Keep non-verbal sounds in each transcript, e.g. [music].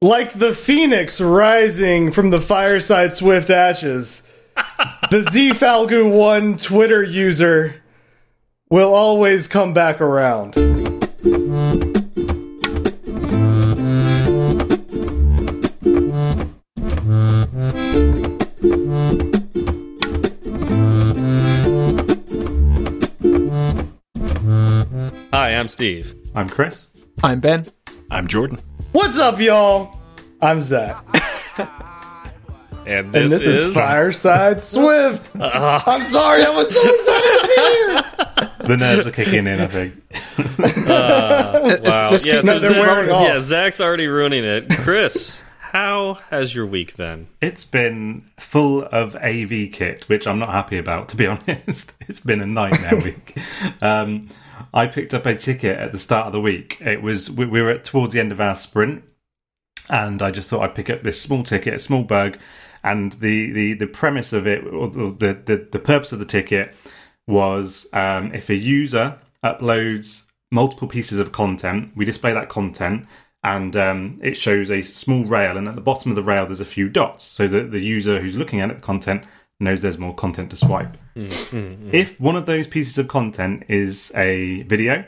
Like the phoenix rising from the fireside swift ashes, the Z Falgu 1 Twitter user will always come back around. Hi, I'm Steve. I'm Chris. I'm Ben. I'm Jordan. What's up, y'all? I'm Zach. And this, and this is, is Fireside [laughs] Swift. I'm sorry, I was so excited to be here. The nerves are kicking in, I think. [laughs] wow. let's yeah, keep- No, they're Zach- wearing off. yeah, Zach's already ruining it. Chris, how has your week been? It's been full of AV kit, which I'm not happy about, to be [laughs] honest. It's been a nightmare week. Um, I picked up a ticket at the start of the week. It was we, we were at, towards the end of our sprint, and I just thought I'd pick up this small ticket, a small bug, and the the, the premise of it, or the, the the purpose of the ticket was um, if a user uploads multiple pieces of content, we display that content and um, it shows a small rail, and at the bottom of the rail there's a few dots, so that the user who's looking at the content knows there's more content to swipe. If one of those pieces of content is a video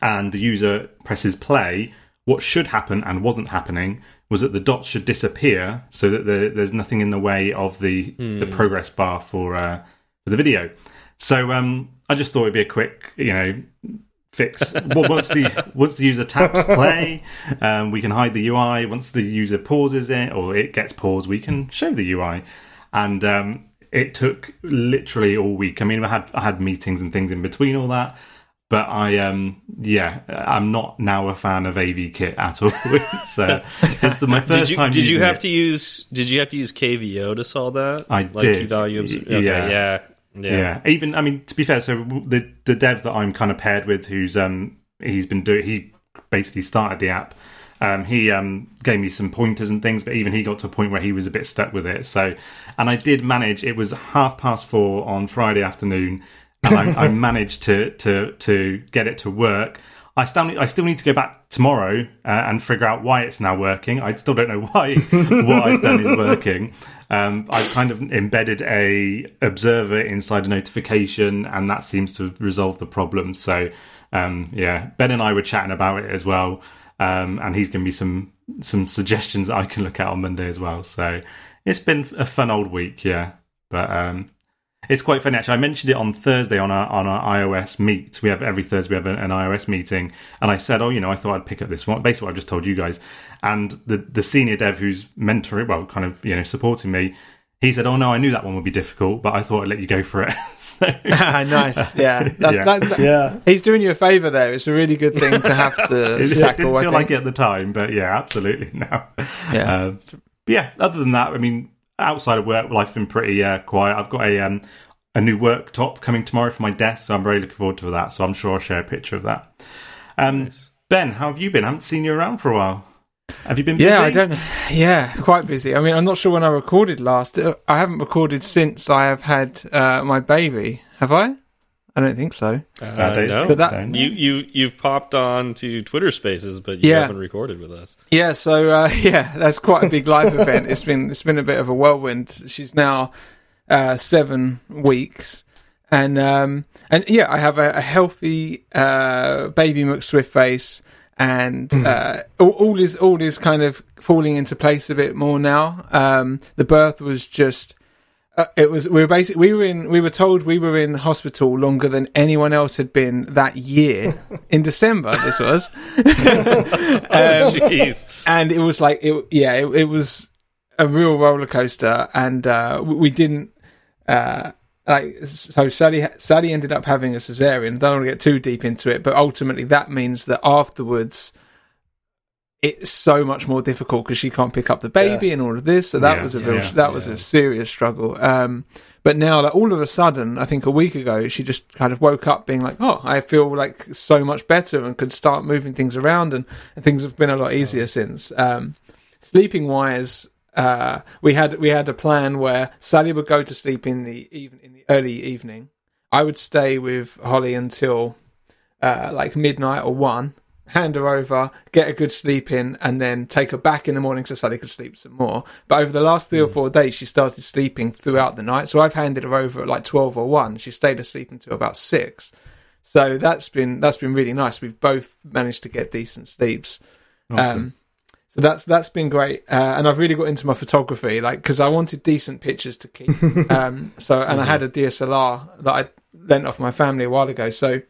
and the user presses play, what should happen and wasn't happening was that the dots should disappear so that the, there's nothing in the way of the, the progress bar for uh, for the video. So um, I just thought it'd be a quick, you know, fix. once the [laughs] once the user taps play, um, we can hide the UI. Once the user pauses it or it gets paused, we can show the UI. And um, it took literally all week. I mean, I had I had meetings and things in between all that. But I, um, yeah, I'm not now a fan of AV Kit at all. [laughs] it's, uh, it's my first Did you time. did you have it. to use did you have to use KVO to solve that? I like did. Key value obs- okay, yeah. yeah. Yeah. Yeah. even I mean to be fair, so the the dev that I'm kind of paired with, who's um he's been doing he basically started the app. Um, he um, gave me some pointers and things, but even he got to a point where he was a bit stuck with it. So, and I did manage. It was half past four on Friday afternoon, and I, I [laughs] managed to to to get it to work. I still need, I still need to go back tomorrow uh, and figure out why it's now working. I still don't know why [laughs] what I've done is working. Um, I've kind of embedded a observer inside a notification, and that seems to resolve the problem. So, um, yeah, Ben and I were chatting about it as well, um, and he's given me some some suggestions that I can look at on Monday as well. So, it's been a fun old week, yeah. But um, it's quite funny actually. I mentioned it on Thursday on our on our iOS meet. We have every Thursday we have an, an iOS meeting, and I said, "Oh, you know, I thought I'd pick up this one." Basically, what I've just told you guys. And the the senior dev who's mentoring, well, kind of you know supporting me, he said, "Oh no, I knew that one would be difficult, but I thought I'd let you go for it." [laughs] so, [laughs] nice. Yeah. [laughs] That's, Yeah. That, that- Yeah. He's doing you a favour there. It's a really good thing to have to it, it tackle. didn't I feel think. like it at the time, but yeah, absolutely now. Yeah. Uh, yeah, other than that, I mean, outside of work, life's been pretty uh, quiet. I've got a um, a new work top coming tomorrow for my desk, so I'm very looking forward to that. So I'm sure I'll share a picture of that. Um, Ben, how have you been? I haven't seen you around for a while. Have you been? Busy? Yeah, I don't. Yeah, quite busy. I mean, I'm not sure when I recorded last. Uh, I haven't recorded since I have had uh, my baby. Have I? I don't think so. Uh, Uh, they- no. But that- you you you've popped on to Twitter Spaces, but you Yeah. haven't recorded with us. Yeah, so uh, [laughs] yeah, that's quite a big life event. It's been it's been a bit of a whirlwind. She's now uh, seven weeks, and um, and yeah, I have a, a healthy uh, baby McSwift face, and uh, all, all is all is kind of falling into place a bit more now. Um, the birth was just. Uh, it was we were basically we were in we were told we were in hospital longer than anyone else had been that year [laughs] in December this was [laughs] um, Jeez. and it was like it yeah it, it was a real roller coaster and uh we, we didn't uh like so Sally Sally ended up having a cesarean. Don't want to get too deep into it but ultimately that means that afterwards it's so much more difficult because she can't pick up the baby and all of this. So that Yeah, was a real yeah, that was a serious struggle. Um but now like all of a sudden i think a week ago she just kind of woke up being like oh i feel like so much better and could start moving things around and, and things have been a lot easier since. Um sleeping wise uh we had we had a plan where sally would go to sleep in the even in the early evening i would stay with holly until uh like midnight or one hand her over, get a good sleep in, and then take her back in the morning so Sally could sleep some more. But over the last three or four days, she started sleeping throughout the night. So I've handed her over at like twelve or one. She stayed asleep until about six. So that's been that's been really nice. We've both managed to get decent sleeps. Um, so that's that's been great, uh, and I've really got into my photography, like because I wanted decent pictures to keep. [laughs] um, so and I had a DSLR that I lent off my family a while ago. So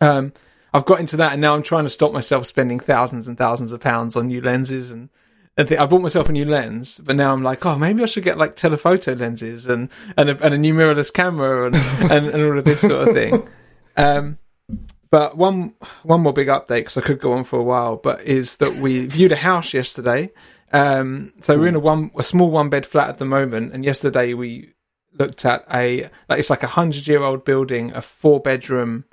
um, I've got into that, and now I'm trying to stop myself spending thousands and thousands of pounds on new lenses and. and thi- I bought myself a new lens, but now I'm like, oh, maybe I should get like telephoto lenses and and a, and a new mirrorless camera and, and and all of this sort of thing. [laughs] Um, but one one more big update because I could go on for a while, but is that we [laughs] viewed a house yesterday. Um, so we're in a one a small one bed flat at the moment, and yesterday we looked at a like it's like a hundred year old building, a four bedroom,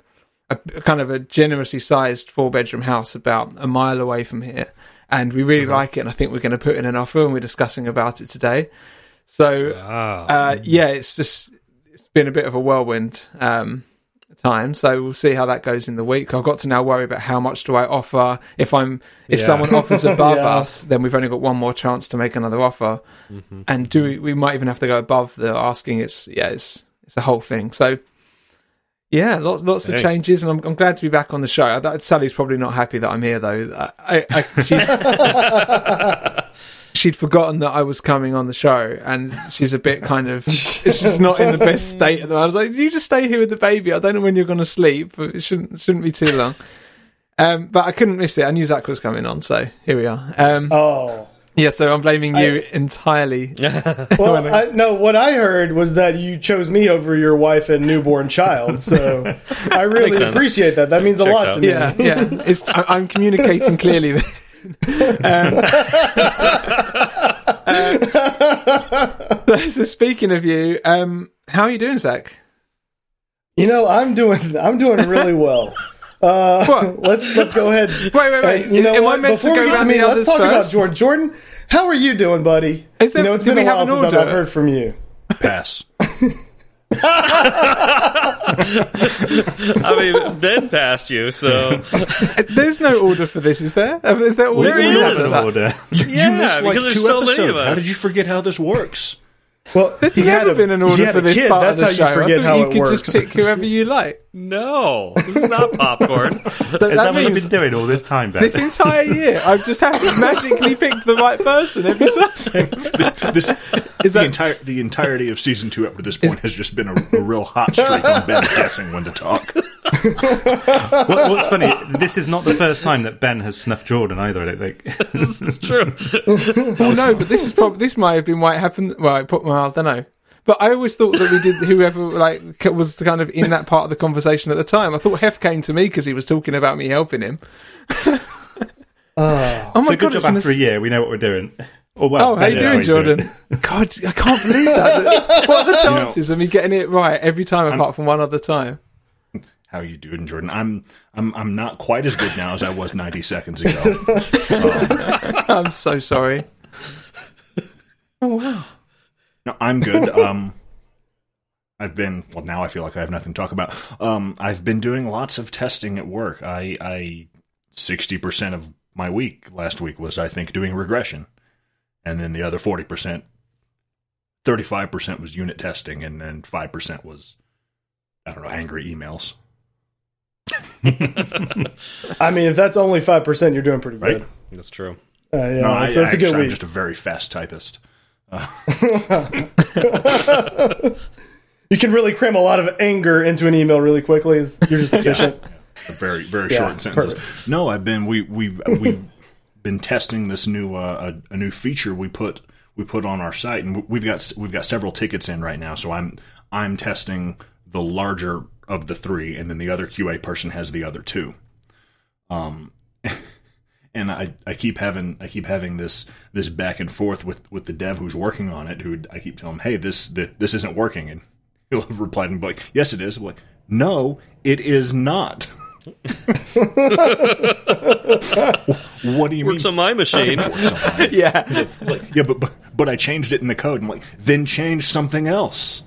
a kind of a generously sized four bedroom house about a mile away from here, and we really like it. And I think we're going to put in an offer, and we're discussing about it today. So Wow. uh, yeah, it's just it's been a bit of a whirlwind um, time. So we'll see how that goes in the week. I've got to now worry about how much do I offer. If I'm if Yeah. someone offers [laughs] above Yeah. us, then we've only got one more chance to make another offer. Mm-hmm. And do we, we might even have to go above the asking. It's yeah, it's it's a whole thing. So. Yeah, lots lots of changes, and I'm, I'm glad to be back on the show. I, that, Sally's probably not happy that I'm here, though. I, I, [laughs] she'd forgotten that I was coming on the show, and she's a bit kind of she's not in the best state. at the moment. I was like, "You just stay here with the baby. I don't know when you're going to sleep, but it shouldn't shouldn't be too long." Um, but I couldn't miss it. I knew Zach was coming on, so here we are. Um, Oh. yeah, so I'm blaming you entirely. [laughs] Well, I, no, what I heard was that you chose me over your wife and newborn child. So I really appreciate that. That means a lot out. to me. Yeah, yeah. It's I, I'm communicating clearly. [laughs] um, [laughs] uh, so speaking of you, um, how are you doing, Zach? You know, I'm doing I'm doing really well. Uh, What? [laughs] let's let's go ahead. Wait, wait, wait. And you know Am I what? meant to Before go we get to me, let's others talk about? Jordan. Jordan, how are you doing, buddy? Is there- you know, it's do been a while since? I've heard from you. Pass. [laughs] I mean, Ben passed you, so [laughs] There's no order for this, is there? Is there order? There We is. have An that. order. yeah, you missed like because there's two so episodes. many of us. How did you forget how this works? Well, There's he never had a- been an order for this kid. part That's of how the show. you forget I how you it could works. just pick whoever you like. No, this is not popcorn. [laughs] That, Is that that what you've means been doing all this time, Ben? this entire year, I've just have to magically picked the right person every time. [laughs] This Is the that- entire the entirety of season two up to this point has just been a, a real hot streak on Ben guessing when to talk. [laughs] What, what's funny, this is not the first time that Ben has snuffed Jordan either. I don't think. [laughs] this is true. [laughs] Well, no, but this is probably this might have been why it happened. Well, I put well, I don't know. But I always thought that we did whoever like was kind of in that part of the conversation at the time. I thought Hef came to me because he was talking about me helping him. Oh. Oh my so god! good job an after a year. We know what we're doing. Oh, well, Oh, how you Ben knows doing, what he's Jordan? God, I can't believe that. what are the chances of me getting it right every time, apart from one other time? How you doing, Jordan? I'm I'm I'm not quite as good now as I was 90 seconds ago. [laughs] I'm so sorry. Oh wow! No, I'm good. Um, I've been well. Now I feel like I have nothing to talk about. Um, I've been doing lots of testing at work. I I sixty percent of my week last week was I think doing regression, and then the other forty percent, thirty five percent was unit testing, and then five percent was I don't know angry emails. I mean, if that's only five percent, you're doing pretty Right? good. That's true. Uh, yeah, no, I, that's, that's a actually, good I'm week. just a very fast typist. [laughs] You can really cram a lot of anger into an email really quickly. You're just [laughs] efficient. very very Yeah, short sentences. perfect. No, I've been we we've we've been testing this new uh, a, a new feature we put we put on our site, and we've got we've got several tickets in right now. So I'm I'm testing the larger of the three, and then the other QA person has the other two. Um, [laughs] and I, I keep having I keep having this this back and forth with, with the dev who's working on it. Who I keep telling him, hey, this the, this isn't working, and [laughs] he'll reply and be like, yes, it is. I'm like, no, it is not. [laughs] what do you mean? Works mean? on my machine. Works. Yeah, Like, yeah, but, but but I changed it in the code. I'm like, then change something else.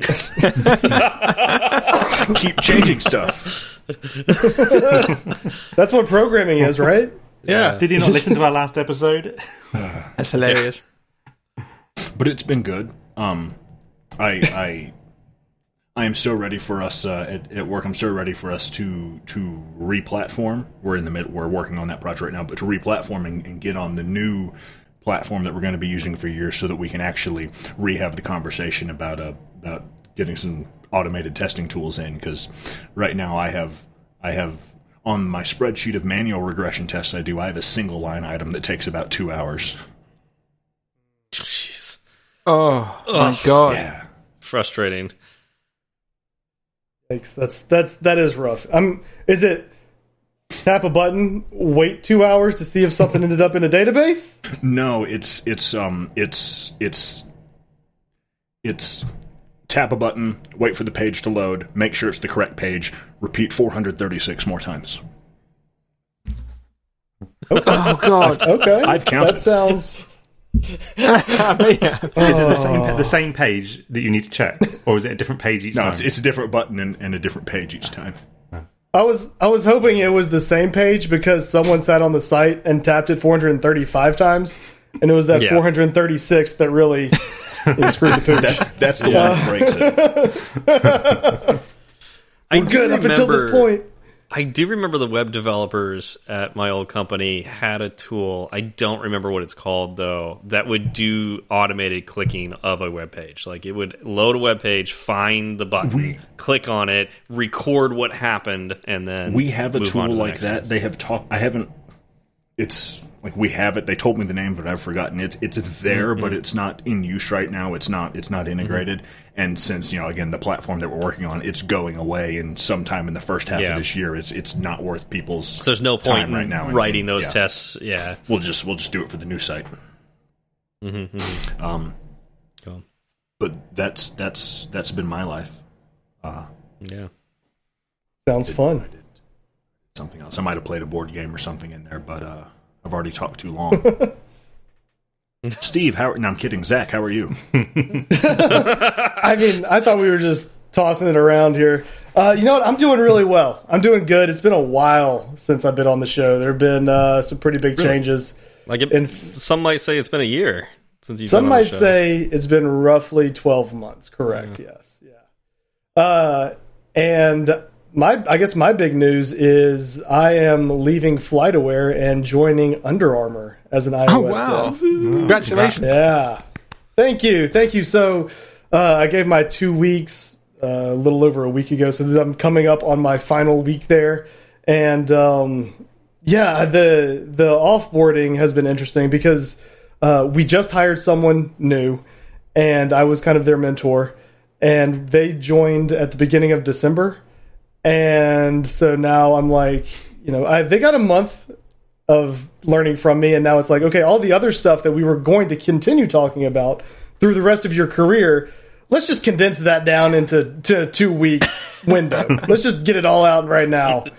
[laughs] Keep changing stuff. That's what programming is, right? Yeah, Did you not listen to our last episode? [laughs] that's hilarious. but it's been good. Um, I I I am so ready for us uh, at, at work. I'm so ready for us to to re-platform. We're in the mid. We're working on that project right now, but to re-platform and, and get on the new platform that we're going to be using for years, so that we can actually re-have the conversation about uh, about getting some automated testing tools in. Because right now I have I have on my spreadsheet of manual regression tests I do, I have a single line item that takes about two hours. Jeez. Oh my god. Yeah. Frustrating. Thanks. That's that's that is rough. Um, is it tap a button, wait two hours to see if something ended up in a database? No, it's it's um it's it's it's tap a button, wait for the page to load, make sure it's the correct page, repeat 436 more times. Oh god. [laughs] Okay, I've counted. That sounds. I [laughs] mean, yeah. Is it the oh. same the same page that you need to check, or is it a different page each No, time? it's, it's a different button and, and a different page each time. I was I was hoping it was the same page because someone sat on the site and tapped it 435 times, and it was that Yeah. 436 that really [laughs] you know, screwed the pooch. That, that's the one that breaks it. [laughs] I We're good do up until this remember- point. I do remember the web developers at my old company had a tool. I don't remember what it's called though. That would do automated clicking of a web page. Like it would load a web page, find the button, click on it, record what happened, and then We have a move tool to like that. one. They have talked. I haven't. It's like we have it. They told me the name, but I've forgotten. It's it's there, Mm-hmm. but it's not in use right now. It's not it's not integrated. And since you know, again, the platform that we're working on, it's going away, and sometime in the first half Yeah. of this year, it's it's not worth people's. So there's no point time right now in- writing those yeah. tests. Yeah. We'll just we'll just do it for the new site. Mm-hmm, Um, Cool. but that's that's that's been my life. Yeah. Sounds fun. Something else. I might have played a board game or something in there, but uh, I've already talked too long. [laughs] Steve, how? No, I'm kidding. Zach, how are you? [laughs] I mean, I thought we were just tossing it around here. Uh, you know what? I'm doing really well. I'm doing good. It's been a while since I've been on the show. There have been uh, some pretty big changes. Like it, And some might say it's been a year since you've Some been on the might show. say it's been roughly 12 months. Correct. Yes. Yeah. Uh, and my, I guess my big news is I am leaving FlightAware and joining Under Armour as an iOS Oh wow. dev. Congratulations. Yeah. Thank you. Thank you. So uh, I gave my two weeks uh, a little over a week ago. So I'm coming up on my final week there. And um, yeah, the the offboarding has been interesting because uh, we just hired someone new, and I was kind of their mentor. And they joined at the beginning of December, and so now I'm like, you know, I, they got a month of learning from me and now it's like okay all the other stuff that we were going to continue talking about through the rest of your career let's just condense that down into to two week [laughs] window. Let's just get it all out right now. [laughs]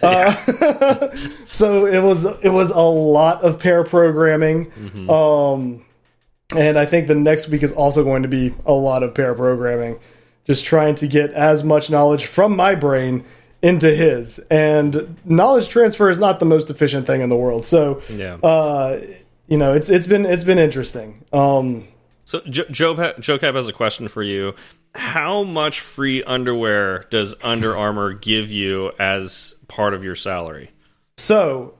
Uh, [laughs] so it was it was a lot of pair programming. Um and i think the next week is also going to be a lot of pair programming just trying to get as much knowledge from my brain into his and knowledge transfer is not the most efficient thing in the world so Yeah. uh you know it's it's been it's been interesting um So Jo- Joe Joe Cap has a question for you. How much free underwear does Under Armour give you as part of your salary? so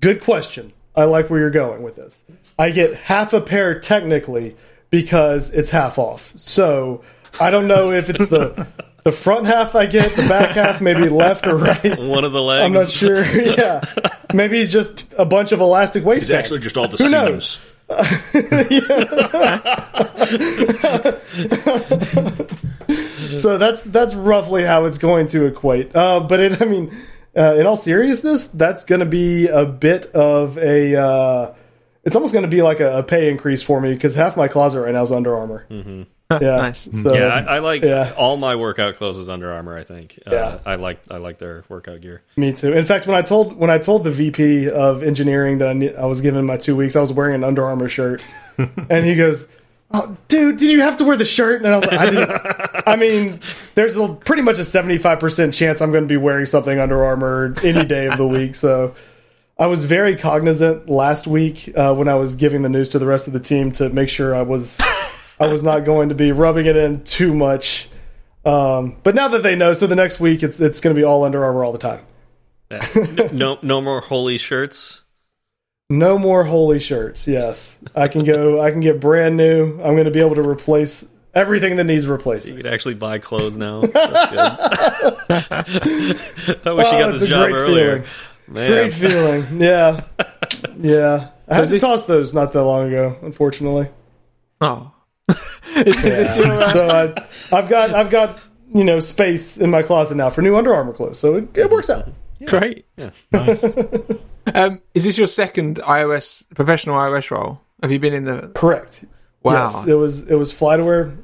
good question i like where you're going with this i get half a pair technically because it's half off so i don't know if it's the the front half i get the back half maybe left or right One of the legs. i'm not sure [laughs] yeah maybe it's just a bunch of elastic It's actually just all the Who seams. knows? so that's that's roughly how it's going to equate. Uh, but it, I mean, uh, in all seriousness, that's going to be a bit of a. Uh, it's almost going to be like a, a pay increase for me because half my closet right now is Under Armour. Mm-hmm. [laughs] Yeah, Nice. So, Yeah, I, I like Yeah. all my workout clothes is Under Armour. I think. Uh, Yeah. I like I like their workout gear. me too. In fact, when I told when I told the VP of engineering that I, ne- I was given my two weeks, I was wearing an Under Armour shirt, [laughs] and he goes. Oh, dude, did you have to wear the shirt? And I was like, I didn't. I mean, there's a, pretty much a 75% chance I'm going to be wearing something Under Armour any day of the [laughs] week. So I was very cognizant last week uh, when I was giving the news to the rest of the team to make sure I was I was not going to be rubbing it in too much. Um, but now that they know, so the next week it's it's going to be all Under Armour all the time. no, no more holy shirts. No more holy shirts. Yes, I can go. I can get brand new. I'm going to be able to replace everything that needs replacing. You could actually buy clothes now. That's good. [laughs] I wish Oh, you got this a job great earlier. feeling. Man. Great feeling. Yeah, [laughs] yeah. I had to toss those not that long ago, unfortunately. Oh. Is, is your, uh, So I, I've got I've got you know space in my closet now for new Under Armour clothes, so it, it works out. great? Nice. [laughs] Um, is this your second iOS professional iOS role? Have you been in the? Correct. Wow. Yes, it was it was FlightAware.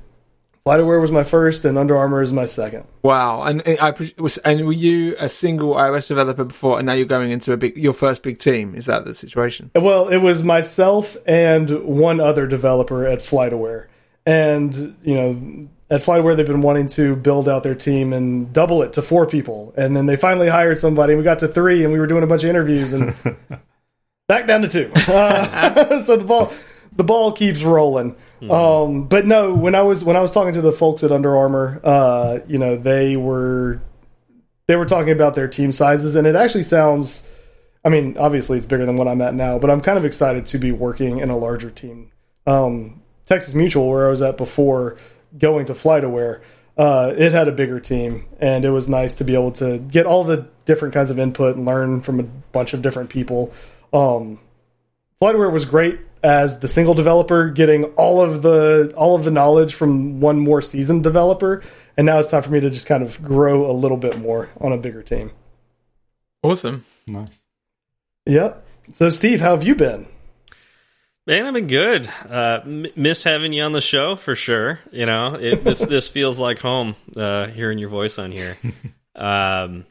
FlightAware was my first, and Under Armour is my second. Wow, and I was, and were you a single iOS developer before, and now you're going into a big, your first big team? Is that the situation? Well, it was myself and one other developer at FlightAware, and you know, at FlightAware they've been wanting to build out their team and double it to four people, and then they finally hired somebody. and We got to three, and we were doing a bunch of interviews, and [laughs] back down to two. Uh, [laughs] so the ball, the ball keeps rolling. Um, but no, when I was when I was talking to the folks at Under Armour, uh, you know, they were they were talking about their team sizes, and it actually sounds. I mean, obviously it's bigger than what I'm at now, but I'm kind of excited to be working in a larger team. Um, Texas Mutual, where I was at before going to FlightAware, uh, it had a bigger team, and it was nice to be able to get all the different kinds of input and learn from a bunch of different people. Um, FlightAware was great as the single developer, getting all of the all of the knowledge from one more seasoned developer, and now it's time for me to just kind of grow a little bit more on a bigger team. Awesome. nice. Yep. So, Steve, how have you been? Man, I've been good. Uh, m- missed having you on the show for sure. You know, it, this [laughs] this feels like home. Uh, hearing your voice on here. [laughs] Um,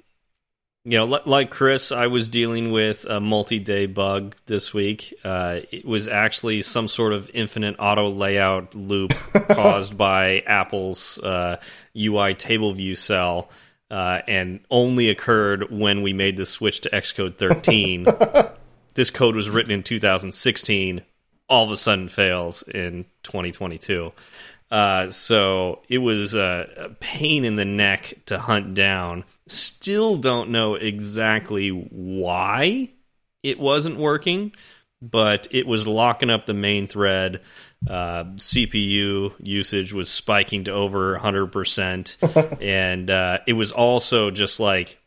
you know, li like Chris, I was dealing with a multi-day bug this week. Uh, it was actually some sort of infinite auto layout loop [laughs] caused by Apple's uh, UI table view cell, uh, and only occurred when we made the switch to Xcode 13. this code was written in 2016 all of a sudden fails in 2022 uh, so it was a, a pain in the neck to hunt down. Still don't know exactly why it wasn't working but it was locking up the main thread. Uh, cpu usage was spiking to over 100% [laughs] and uh, it was also just like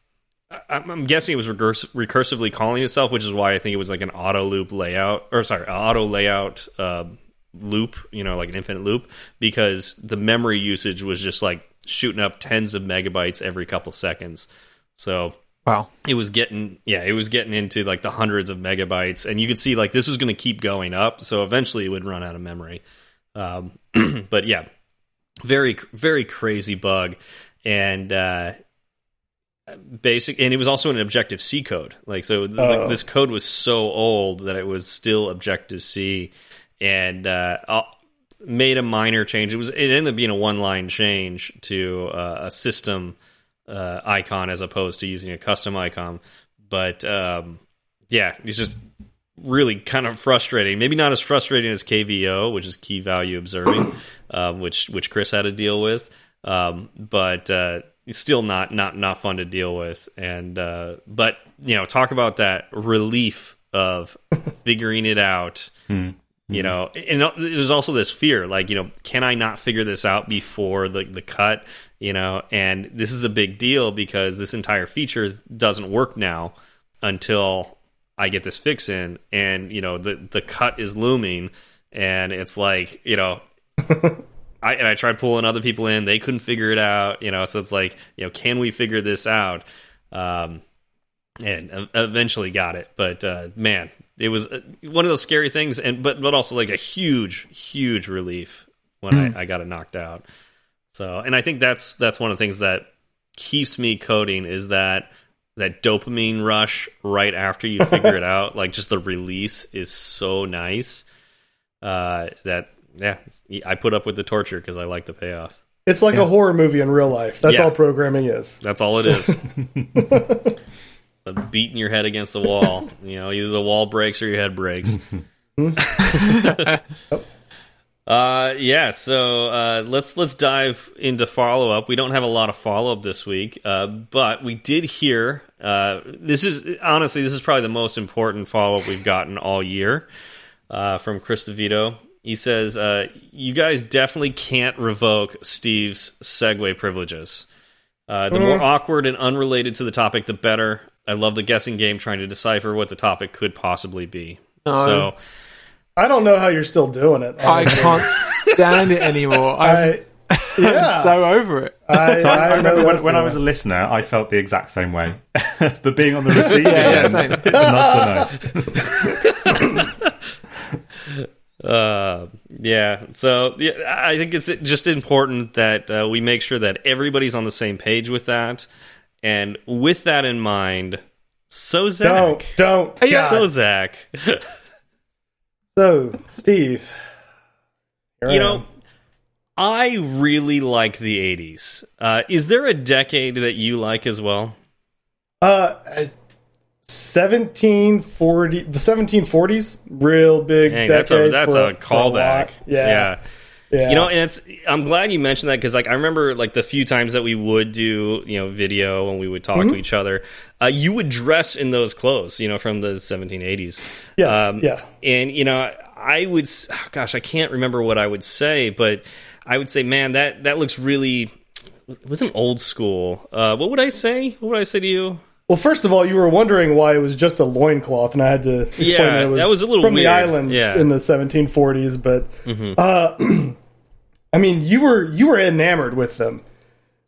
I'm guessing it was recurs recursively calling itself, which is why I think it was like an auto loop layout, or sorry, auto layout uh, loop, you know, like an infinite loop, because the memory usage was just like shooting up tens of megabytes every couple seconds. So Wow. it was getting, yeah, it was getting into like the hundreds of megabytes, and you could see like this was going to keep going up, so eventually it would run out of memory. Um, [clears throat] but yeah, very very crazy bug, and uh, basic and it was also an objective c code. Like so th like, Oh. this code was so old that it was still objective c and uh uh, made a minor change. It was it ended up being a one line change to uh, a system uh, icon as opposed to using a custom icon. But um yeah it's just really kind of frustrating. Maybe not as frustrating as kvo which is key value observing um, which which chris had to deal with. Um, but still not not not fun to deal with. And uh, but you know, talk about that relief of [laughs] figuring it out. You know, and there's also this fear, like you know, can I not figure this out before the the cut? You know, and this is a big deal because this entire feature doesn't work now until I get this fix in, and you know, the the cut is looming, and it's like you know. [laughs] I, and I tried pulling other people in. They couldn't figure it out. You know, so it's like, you know, can we figure this out? Um, and eventually got it. But uh, man, it was uh, one of those scary things, and but but also like a huge, huge relief when I, I got it knocked out. So, and I think that's that's one of the things that keeps me coding is that that dopamine rush right after you [laughs] figure it out. Like just the release is so nice uh, that yeah, I put up with the torture because I like the payoff. It's like a horror movie in real life. That's Yeah. all programming is. That's all it is. [laughs] It's beating your head against the wall. You know, either the wall breaks or your head breaks. [laughs] uh, yeah. So uh, let's let's dive into follow up. We don't have a lot of follow up this week, uh, but we did hear. Uh, this is honestly, this is probably the most important follow up we've gotten all year uh, from Chris DeVito. He says, uh, "You guys definitely can't revoke Steve's segue privileges." Uh, the more awkward and unrelated to the topic, the better. I love the guessing game trying to decipher what the topic could possibly be. No. So, I don't know how you're still doing it. I can't stand it anymore. I'm, [laughs] I, yeah. I'm so over it. I, So I, I know remember when, when I was a listener, I felt the exact same way. [laughs] but being on the [laughs] receiving Yeah, yeah, end, it's not so nice. Uh, yeah. So, yeah, I think it's just important that uh, we make sure that everybody's on the same page with that. And with that in mind, so Zach. Don't, don't. Yeah. So Zach. [laughs] So, Steve. I you know, am. I really like the 80s. Uh, is there a decade that you like as well? Uh, 1740, the 1740s, real big Dang, that's a that's for, a callback. lot. yeah, yeah. You know, and it's I'm glad you mentioned that because like I remember like the few times that we would do you know video and we would talk Mm-hmm. to each other, uh, you would dress in those clothes, you know, from the 1780s. Yes, Um, yeah. And you know, I would, oh, gosh, I can't remember what I would say, but I would say, man, that that looks really. It was an old school. Uh, what would I say? What would I say to you? Well, first of all, you were wondering why it was just a loincloth, and I had to explain Yeah, that it was, that was a little from weird. the islands Yeah. In the 1740s. But uh, [clears throat] I mean, you were you were enamored with them.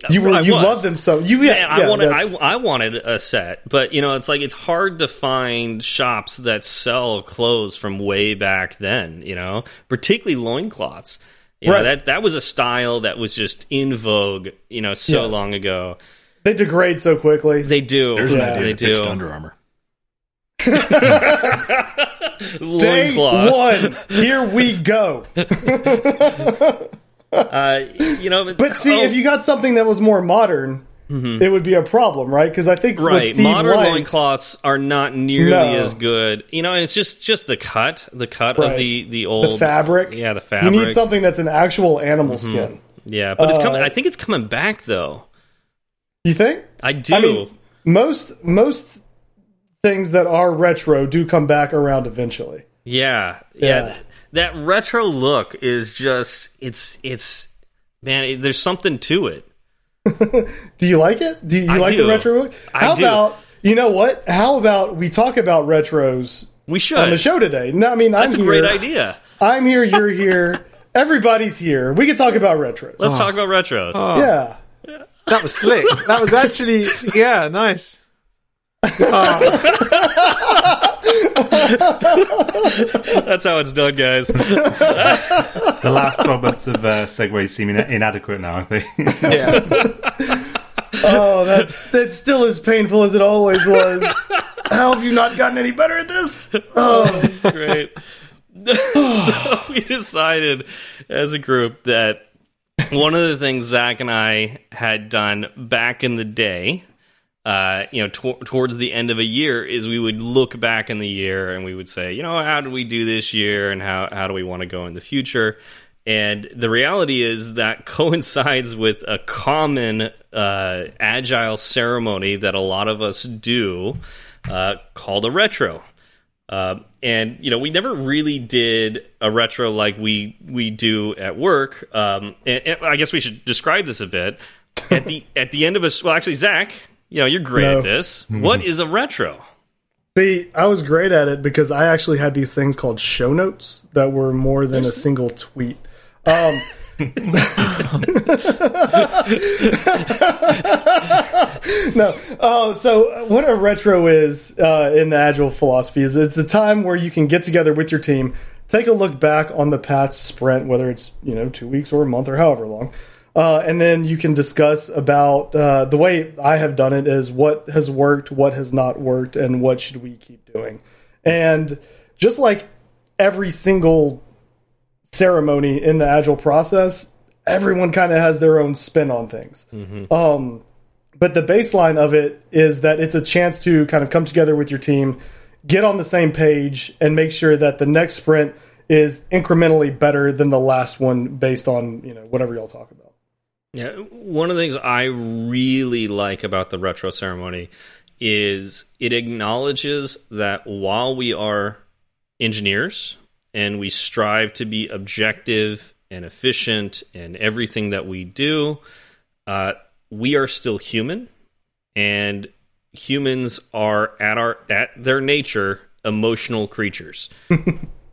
You were I you was. loved them so you yeah. Man, I wanted I, I wanted a set, but you know, it's like it's hard to find shops that sell clothes from way back then. You know, particularly loincloths. You know, Right. that that was a style that was just in vogue. You know, so Yes. long ago. They degrade so quickly. They do. There's Yeah. an idea they to pitch do. Under Armour. Day Loincloth. one, here we go. [laughs] Uh, you know, But see, oh, if you got something that was more modern, it would be a problem, right? Because I think right, Steve modern liked- loincloths are not nearly No. as good. You know, and it's just just the cut, the cut Right. of the the old the fabric. Yeah, the fabric. You need something that's an actual animal Mm-hmm. skin. Yeah, but it's coming. Uh, I think it's coming back though. You think? I do. I mean, most most things that are retro do come back around eventually. Yeah, yeah. Yeah. th- That retro look is just it's it's man. It, there's something to it. [laughs] Do you like it? Do you I like do. the retro look? I How do. about you know what? How about we talk about retros We should. on the show today? No, I mean That's I'm a great idea. I'm here. You're here. [laughs] Everybody's here. We can talk about retros. Let's oh. talk about retros. Oh. yeah. That was slick. That was actually, yeah, nice. Oh, That's how it's done, guys. [laughs] The last 12 months of uh, segues seem ina- inadequate now, I think. yeah. [laughs] Oh, that's that's still as painful as it always was. How have you not gotten any better at this? [laughs] Oh, That's great. so we decided as a group that [laughs] one of the things Zach and I had done back in the day, uh, you know, tor towards the end of a year, is we would look back in the year and we would say, you know, how did we do this year, and how how do we want to go in the future? And the reality is that [laughs] coincides with a common uh, agile ceremony that a lot of us do, uh, called a retro. Uh, and you know, we never really did a retro like we we do at work. Um, and, and I guess we should describe this a bit. At the [laughs] at the end of a well, actually, Zach, you know, you're great No. at this. What is a retro? see, I was great at it because I actually had these things called show notes that were more than a single tweet. Um, no. Oh, so what a retro is uh, in the agile philosophy is it's a time where you can get together with your team, take a look back on the past sprint, whether it's you know two weeks or a month or however long, uh, and then you can discuss about uh, the way I have done it is what has worked, what has not worked, and what should we keep doing. And just like every single ceremony in the agile process, everyone kind of has their own spin on things. Um, but the baseline of it is that it's a chance to kind of come together with your team, get on the same page, and make sure that the next sprint is incrementally better than the last one based on you know whatever y'all talk about. Yeah, one of the things I really like about the retro ceremony is it acknowledges that while we are engineers and we strive to be objective and efficient in everything that we do, uh, we are still human, and humans are at our at their nature emotional creatures. [laughs]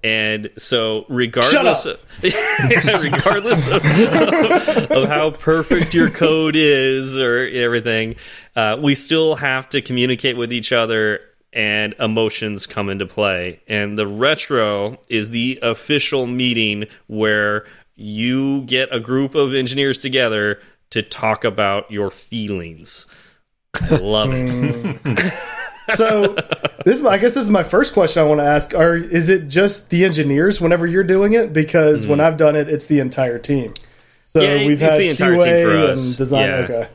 And so, regardless of [laughs] regardless of, of how perfect your code is or everything, uh, we still have to communicate with each other, and emotions come into play. And the retro is the official meeting where you get a group of engineers together to talk about your feelings. I love it. So this is my, I guess this is my first question I want to ask: Are is it just the engineers whenever you're doing it? Because when I've done it, it's the entire team. So Mm-hmm. Yeah, we've had the entire QA team for us. and design. Yeah. Okay.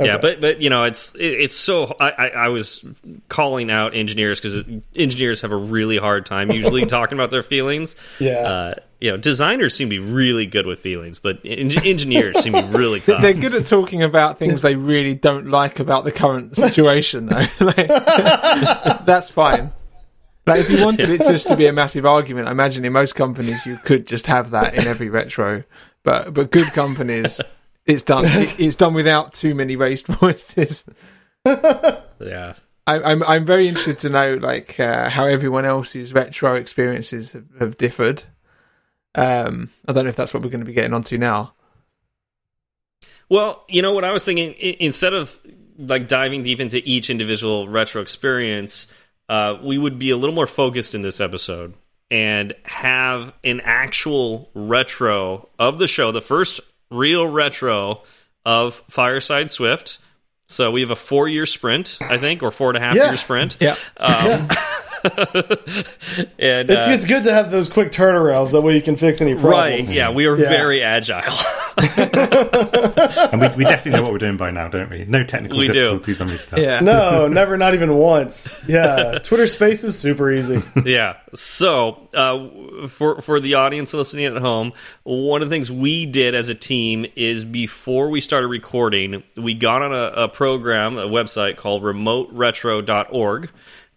Yeah, but but you know it's it, it's so I, I, I was calling out engineers because engineers have a really hard time usually [laughs] talking about their feelings. Yeah. uh, you know designers seem to be really good with feelings, but en engineers seem to be really tough. They're good at talking about things they really don't like about the current [laughs] situation, though. [laughs] Like, that's fine. Like, if you wanted it just to be a massive argument, I imagine in most companies you could just have that in every retro. But but good companies, it's done. [laughs] it- It's done without too many raised [laughs] voices. yeah, I, I'm I'm very interested to know like uh, how everyone else's retro experiences have, have differed. Um, I don't know if that's what we're going to be getting onto now. Well, you know what I was thinking. I instead of like diving deep into each individual retro experience, uh, we would be a little more focused in this episode and have an actual retro of the show, the first real retro of Fireside Swift. So we have a four-year sprint, I think, or four and a half Yeah. year sprint. Yeah. Um, [laughs] [laughs] and It's uh, it's good to have those quick turnarounds. That way you can fix any problems. right, yeah, we are Yeah. very agile. [laughs] and we, we definitely know what we're doing by now, don't we? No technical We do. difficulties when we start. Yeah. No, [laughs] never, not even once. Yeah, Twitter Space is super easy. yeah. So, uh, for for the audience listening at home, one of the things we did as a team is before we started recording, we got on a, a program, a website called remoteretro.org,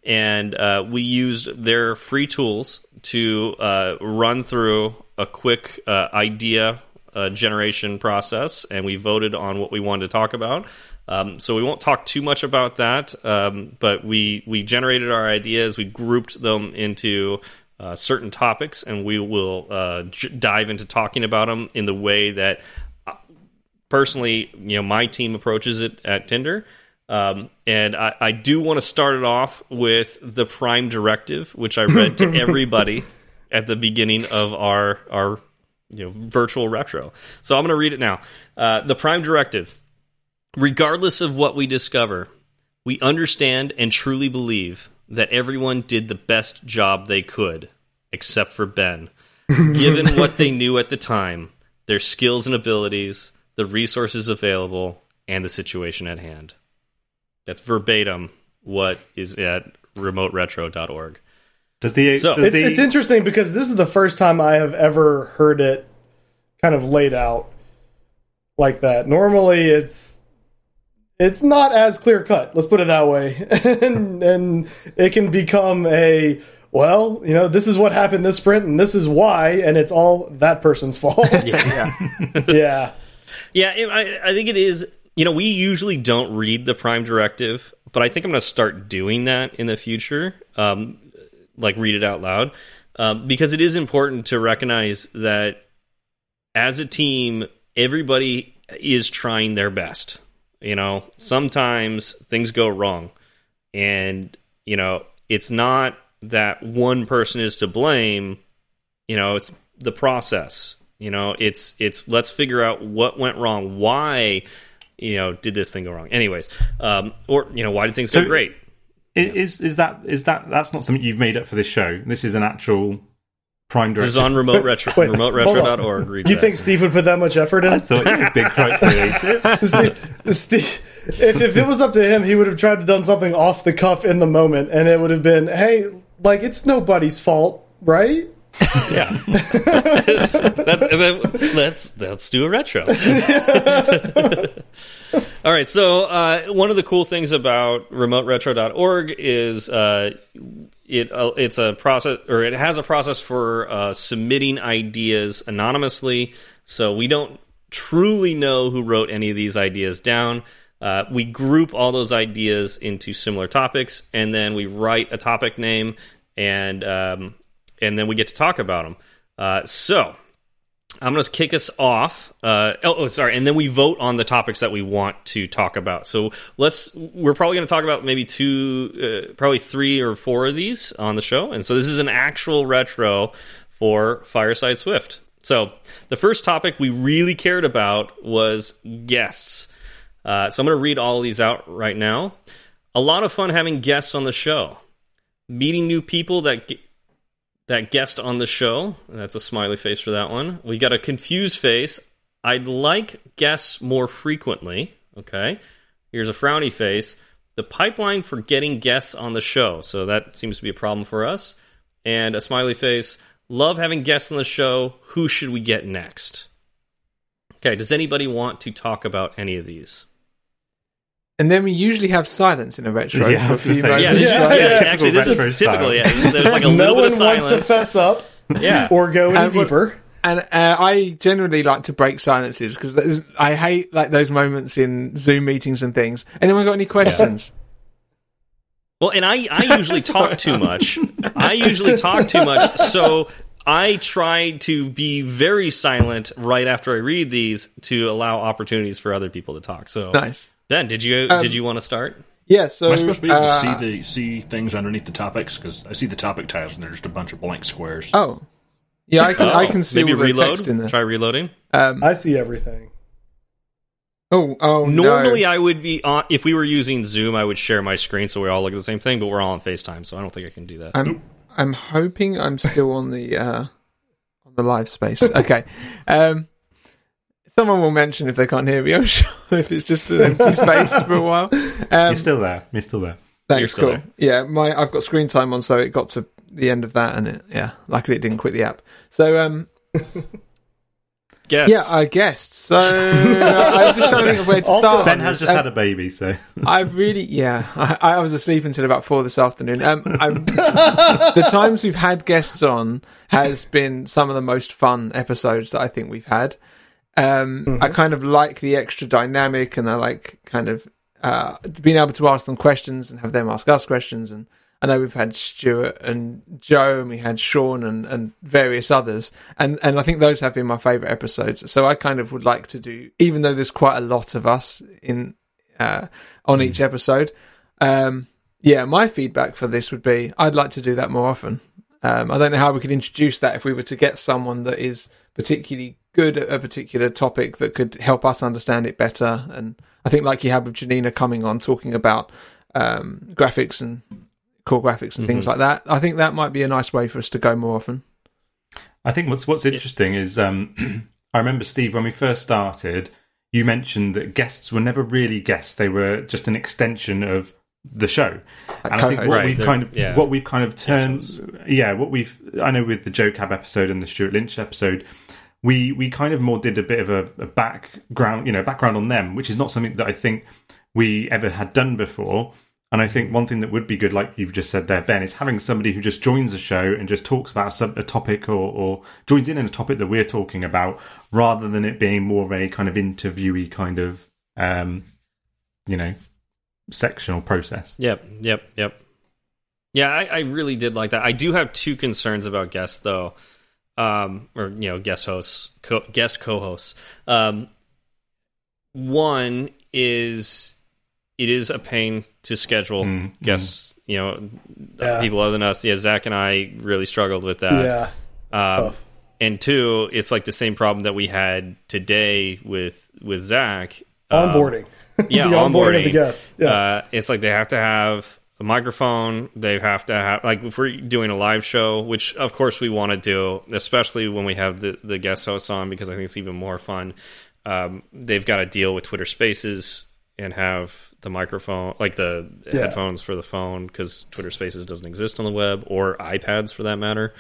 and uh, we used their free tools to uh, run through a quick uh, idea uh, generation process, and we voted on what we wanted to talk about. Um, so we won't talk too much about that, um, but we we generated our ideas, we grouped them into uh, certain topics, and we will uh, dive into talking about them in the way that personally, you know, my team approaches it at Tinder. Um, and I, I do want to start it off with the Prime Directive, which I read to [laughs] everybody at the beginning of our our you know virtual retro. So I'm going to read it now. Uh, the Prime Directive. Regardless of what we discover, we understand and truly believe that everyone did the best job they could, except for Ben. [laughs] Given what they knew at the time, their skills and abilities, the resources available, and the situation at hand. That's verbatim what is at remoteretro.org. Does the So- does It's, the it's interesting because this is the first time I have ever heard it kind of laid out like that. Normally, it's it's not as clear cut. Let's put it that way, [laughs] and, and it can become a well, you know, this is what happened this sprint, and this is why, and it's all that person's fault. [laughs] Yeah. [laughs] yeah, Yeah, it, I, I think it is. You know, we usually don't read the Prime Directive, but I think I'm going to start doing that in the future. Um, like read it out loud, um, because it is important to recognize that as a team, everybody is trying their best. You know, sometimes things go wrong, and you know, it's not that one person is to blame. You know, it's the process. You know, it's it's let's figure out what went wrong. Why, you know, did this thing go wrong? Anyways, um, or you know, why did things So- go great? I- is is that is that that's not something you've made up for this show? This is an actual Prime This is on remote retro, [laughs] Wait, hold on. remoteretro.org. Read You think Steve would put that much effort in? thought he was being quite [laughs] creative. Steve, Steve, if, if it was up to him, he would have tried to done something off the cuff in the moment, and it would have been, "Hey, like it's nobody's fault, right?" Yeah. [laughs] that's, let's let's do a retro. [laughs] All right. So uh, one of the cool things about remoteretro.org is uh, it uh, it's a process or it has a process for uh, submitting ideas anonymously. So we don't truly know who wrote any of these ideas down. Uh, we group all those ideas into similar topics, and then we write a topic name, and um, and then we get to talk about them. Uh, so I'm going to kick us off. Uh, oh, oh, sorry, and then we vote on the topics that we want to talk about. So let's. We're probably going to talk about maybe two, uh, probably three or four of these on the show, and so this is an actual retro for Fireside Swift. So the first topic we really cared about was guests. Uh, so I'm going to read all these out right now. A lot of fun having guests on the show, meeting new people that that guest on the show. That's a smiley face for that one. We got a confused face. I'd like guests more frequently. Okay. Here's a frowny face. The pipeline for getting guests on the show. So that seems to be a problem for us. And a smiley face. Love having guests on the show. Who should we get next? Okay. Does anybody want to talk about any of these? And then we usually have silence in a retro Yeah, for a few moments. Yeah, this, Yeah, yeah, yeah. actually, this Retro is typical. Yeah, there's like a no [laughs] little bit one of wants to fess up Yeah, or go any And deeper. And uh, I generally like to break silences because I hate like those moments in Zoom meetings and things. Anyone got any questions? Well, and I, I [laughs] usually talk too much. I usually talk too much, so I try to be very silent right after I read these to allow opportunities for other people to talk. So, Nice. Ben, did you Um, did you want to start? Yeah. So Am I supposed to be able to uh, see the see things underneath the topics? Because I see the topic titles and they're just a bunch of blank squares. Oh, yeah. I can I Oh, can see maybe all the reload. text in there. Try reloading. Um, I see everything. oh, oh. Normally, no. I would be on. If we were using Zoom, I would share my screen so we all look at the same thing. But we're all on Facetime, so I don't think I can do that. I'm I'm hoping I'm still on the uh, on the live space. Okay. [laughs] Um, someone will mention if they can't hear me. I'm [laughs] sure if it's just an empty space for a while. Um, You're still there. You're still there. You're Thanks, still cool. there. Yeah, my I've got screen time on, so it got to the end of that, and it yeah, luckily it didn't quit the app. So um, Guess. yeah, I guessed. So [laughs] I'm just trying to think of where to Also, start. Ben has just Um, had a baby, so I've really, yeah, I, I was asleep until about four this afternoon. Um, I'm, [laughs] the times we've had guests on has been some of the most fun episodes that I think we've had. Um, I kind of like the extra dynamic, and I like kind of uh, being able to ask them questions and have them ask us questions. And I know we've had Stewart and Joe, and we had Sean and, and various others, and and I think those have been my favourite episodes. So I kind of would like to do, even though there's quite a lot of us in uh, on each episode. Um, yeah, my feedback for this would be I'd like to do that more often. Um, I don't know how we could introduce that if we were to get someone that is particularly good at a particular topic that could help us understand it better. And I think, like you had with Janina coming on talking about um, graphics and core graphics and things like that, I think that might be a nice way for us to go more often. I think what's what's interesting is um, [clears throat] I remember Steve when we first started. You mentioned that guests were never really guests; they were just an extension of the show. and I think what Right, we've they're- kind of yeah. what we've kind of turned, yeah, what we've I know with the Joe Cab episode and the Stewart Lynch episode, we we kind of more did a bit of a, a background, you know, background on them, which is not something that I think we ever had done before. And I think one thing that would be good, like you've just said there, Ben, is having somebody who just joins the show and just talks about a topic or, or joins in in a topic that we're talking about, rather than it being more of a kind of interviewee kind of, um, you know, sectional process. Yep, yep, yep. Yeah, I, I really did like that. I do have two concerns about guests, though, um, or you know, guest hosts, co guest co-hosts. Um, one is it is a pain to schedule Mm, guests. You know, Yeah. people other than us. Yeah, Zach and I really struggled with that. yeah. Um, and two, it's like the same problem that we had today with with Zach. Um, Onboarding. yeah, [laughs] the onboarding of the guests. Yeah. uh, it's like they have to have a microphone. They have to have like if we're doing a live show, which of course we want to do, especially when we have the the guest hosts on because I think it's even more fun. Um, they've got to deal with Twitter Spaces and have the microphone, like the Yeah. headphones for the phone, because Twitter Spaces doesn't exist on the web or iPads for that matter.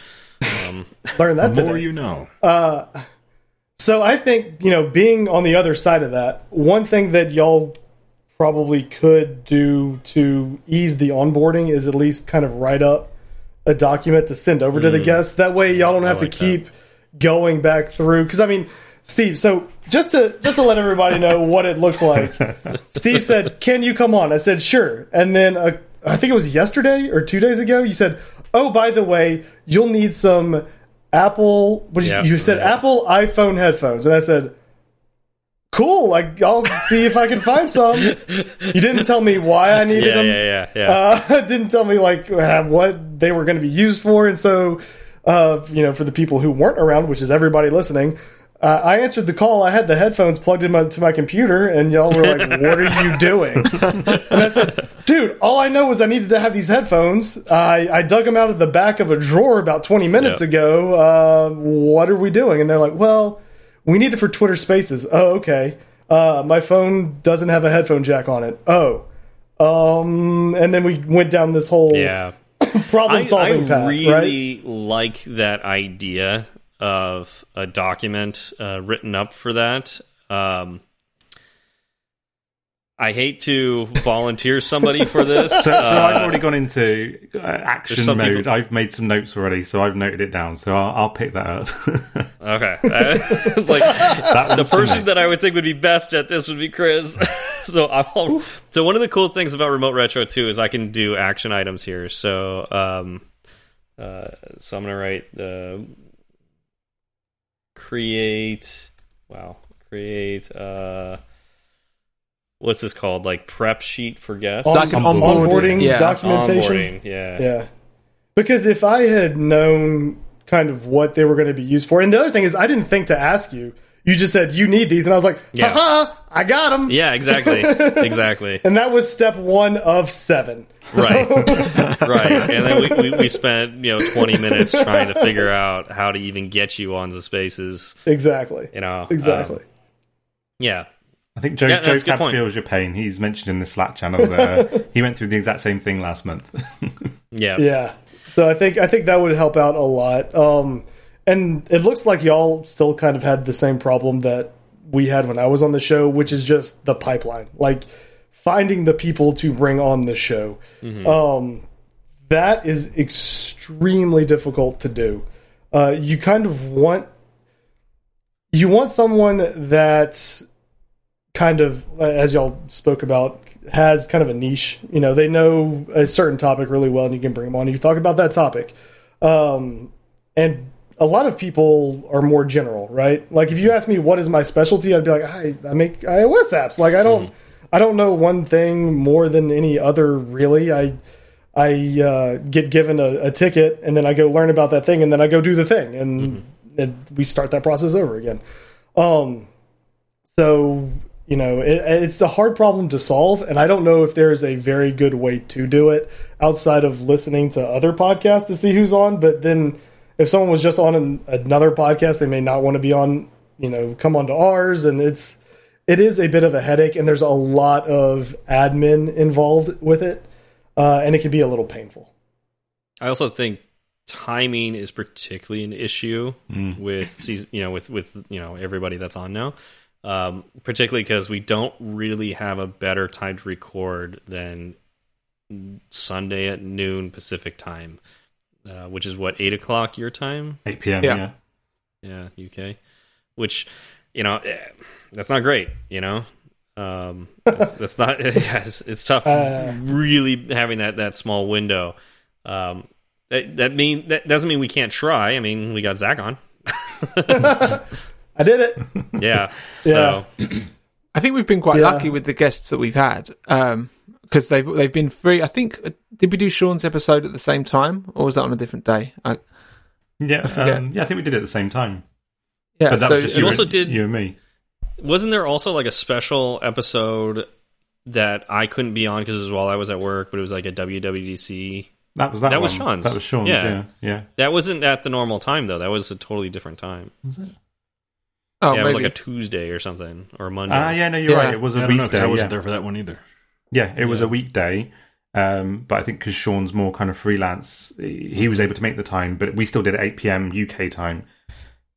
Um, [laughs] Learn that The more you know. So I think, you know, being on the other side of that, one thing that y'all probably could do to ease the onboarding is at least kind of write up a document to send over to the guests. That way y'all don't have like to keep going back through cuz I mean, Steve, so just to just to let everybody know [laughs] what it looked like. [laughs] Steve said, "Can you come on?" I said, "Sure." And then uh, I think it was yesterday or 2 days ago, you said, "Oh, by the way, you'll need some Apple what did you- Yep, you said right. Apple iPhone headphones." And I said, cool. Like I'll see if I can find some. You didn't tell me why I needed yeah, them. yeah, yeah, yeah. Uh, [laughs] didn't tell me like uh, what they were going to be used for, and so uh, you know, for the people who weren't around, which is everybody listening. Uh, I answered the call. I had the headphones plugged into my, to my computer, and y'all were like, "What are you doing?" [laughs] and I said, "Dude, all I know is I needed to have these headphones. I, I dug them out of the back of a drawer about 20 minutes Yep. ago. Uh, what are we doing?" And they're like, "Well, we need it for Twitter Spaces." Oh, okay. Uh, my phone doesn't have a headphone jack on it. Oh, um, and then we went down this whole yeah. [coughs] problem solving I path, right? really like that idea of a document uh, written up for that. Um, I hate to volunteer somebody for this. So, so Uh, I've already gone into uh, action mode. people- I've made some notes already, so I've noted it down. So I'll, I'll pick that up. [laughs] okay, [laughs] it's like the person that I would think would be best at this would be Chris. [laughs] so I'm so one of the cool things about Remote Retro too is I can do action items here. So um, uh, so I'm gonna write the create. Wow, create. Uh, what's this called? Like prep sheet for guests. On- Like Onboarding. onboarding Yeah. documentation. Onboarding, yeah. Yeah. Because if I had known kind of what they were going to be used for, and the other thing is, I didn't think to ask you. You just said you need these, and I was like, Yeah. haha, I got them. Yeah, exactly, [laughs] exactly. And that was step one of seven. Right, [laughs] right. And then we, we, we spent you know twenty minutes trying to figure out how to even get you on the spaces. Exactly. You know, Exactly. Um, yeah, I think Joe, Yeah, Joe that's Cab feels your pain. He's mentioned in the Slack channel that [laughs] uh, he went through the exact same thing last month. [laughs] yeah, yeah. So I think I think that would help out a lot. Um, and it looks like y'all still kind of had the same problem that we had when I was on the show, which is just the pipeline, like finding the people to bring on the show. Um, that is extremely difficult to do. Uh, you kind of want you want someone that kind of uh, as y'all spoke about has kind of a niche. You know they know a certain topic really well and you can bring them on. And you talk about that topic. Um, and a lot of people are more general right? Like if you ask me what is my specialty i'd be like i, I make ios apps. Like i don't i don't know one thing more than any other really. I i uh, get given a, a ticket and then i go learn about that thing and then i go do the thing and, and we start that process over again. Um so you know it, it's a hard problem to solve and i don't know if there's a very good way to do it outside of listening to other podcasts to see who's on but then if someone was just on an, another podcast they may not want to be on you know come on to ours and it's it is a bit of a headache and there's a lot of admin involved with it uh, and it can be a little painful I also think timing is particularly an issue with seas- you know with with you know everybody that's on now. Um, particularly because we don't really have a better time to record than Sunday at noon Pacific time, uh, which is what eight o'clock your time. 8 p.m. Yeah. Yeah. Yeah, UK. Which, you know, eh, that's not great. You know, um, that's, that's not. [laughs] Yeah, it's, it's tough. Uh. really having that that small window. Um, that that mean that doesn't mean we can't try. I mean, we got Zach on. [laughs] [laughs] i did it [laughs] Yeah. [laughs] Yeah. So I think we've been quite Yeah. lucky with the guests that we've had because they've they've been free. I think uh, did we do Sean's episode at the same time or was that on a different day? I, Yeah, forget. [laughs] um, yeah, I think we did it at the same time. yeah, But that so was just You you, also and, did- you and me. wasn't there also like a special episode that I couldn't be on because it was while I was at work, but it was like a WWDC. That was that. That was. Sean's. That was Sean's. Yeah. Yeah, yeah. That wasn't at the normal time though. That was a totally different time. Oh, yeah, it was like a Tuesday or something or a Monday. Ah, yeah. No, you're Yeah. right. It was I a don't know 'cause weekday. I wasn't yeah. there for that one either. Yeah, it was Yeah. a weekday. Um, but I think because Sean's more kind of freelance, he was able to make the time. But we still did it 8 p.m. UK time.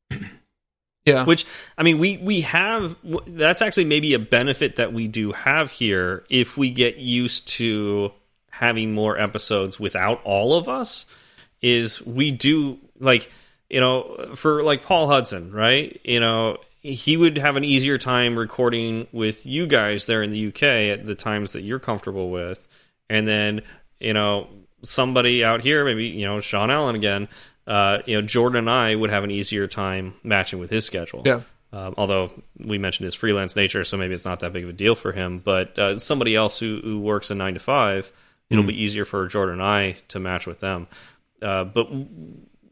[clears throat] yeah. Which I mean, we we have that's actually maybe a benefit that we do have here if we get used to having more episodes without all of us. Is we do like you know for like Paul Hudson, right? You know he would have an easier time recording with you guys there in the UK at the times that you're comfortable with, and then you know somebody out here, maybe you know Sean Allen again. Uh, you know, Jordan and I would have an easier time matching with his schedule. Yeah. Um, although we mentioned his freelance nature, so maybe it's not that big of a deal for him. But uh, somebody else who, who works a nine to five, it'll be easier for Jordan and I to match with them. Uh, but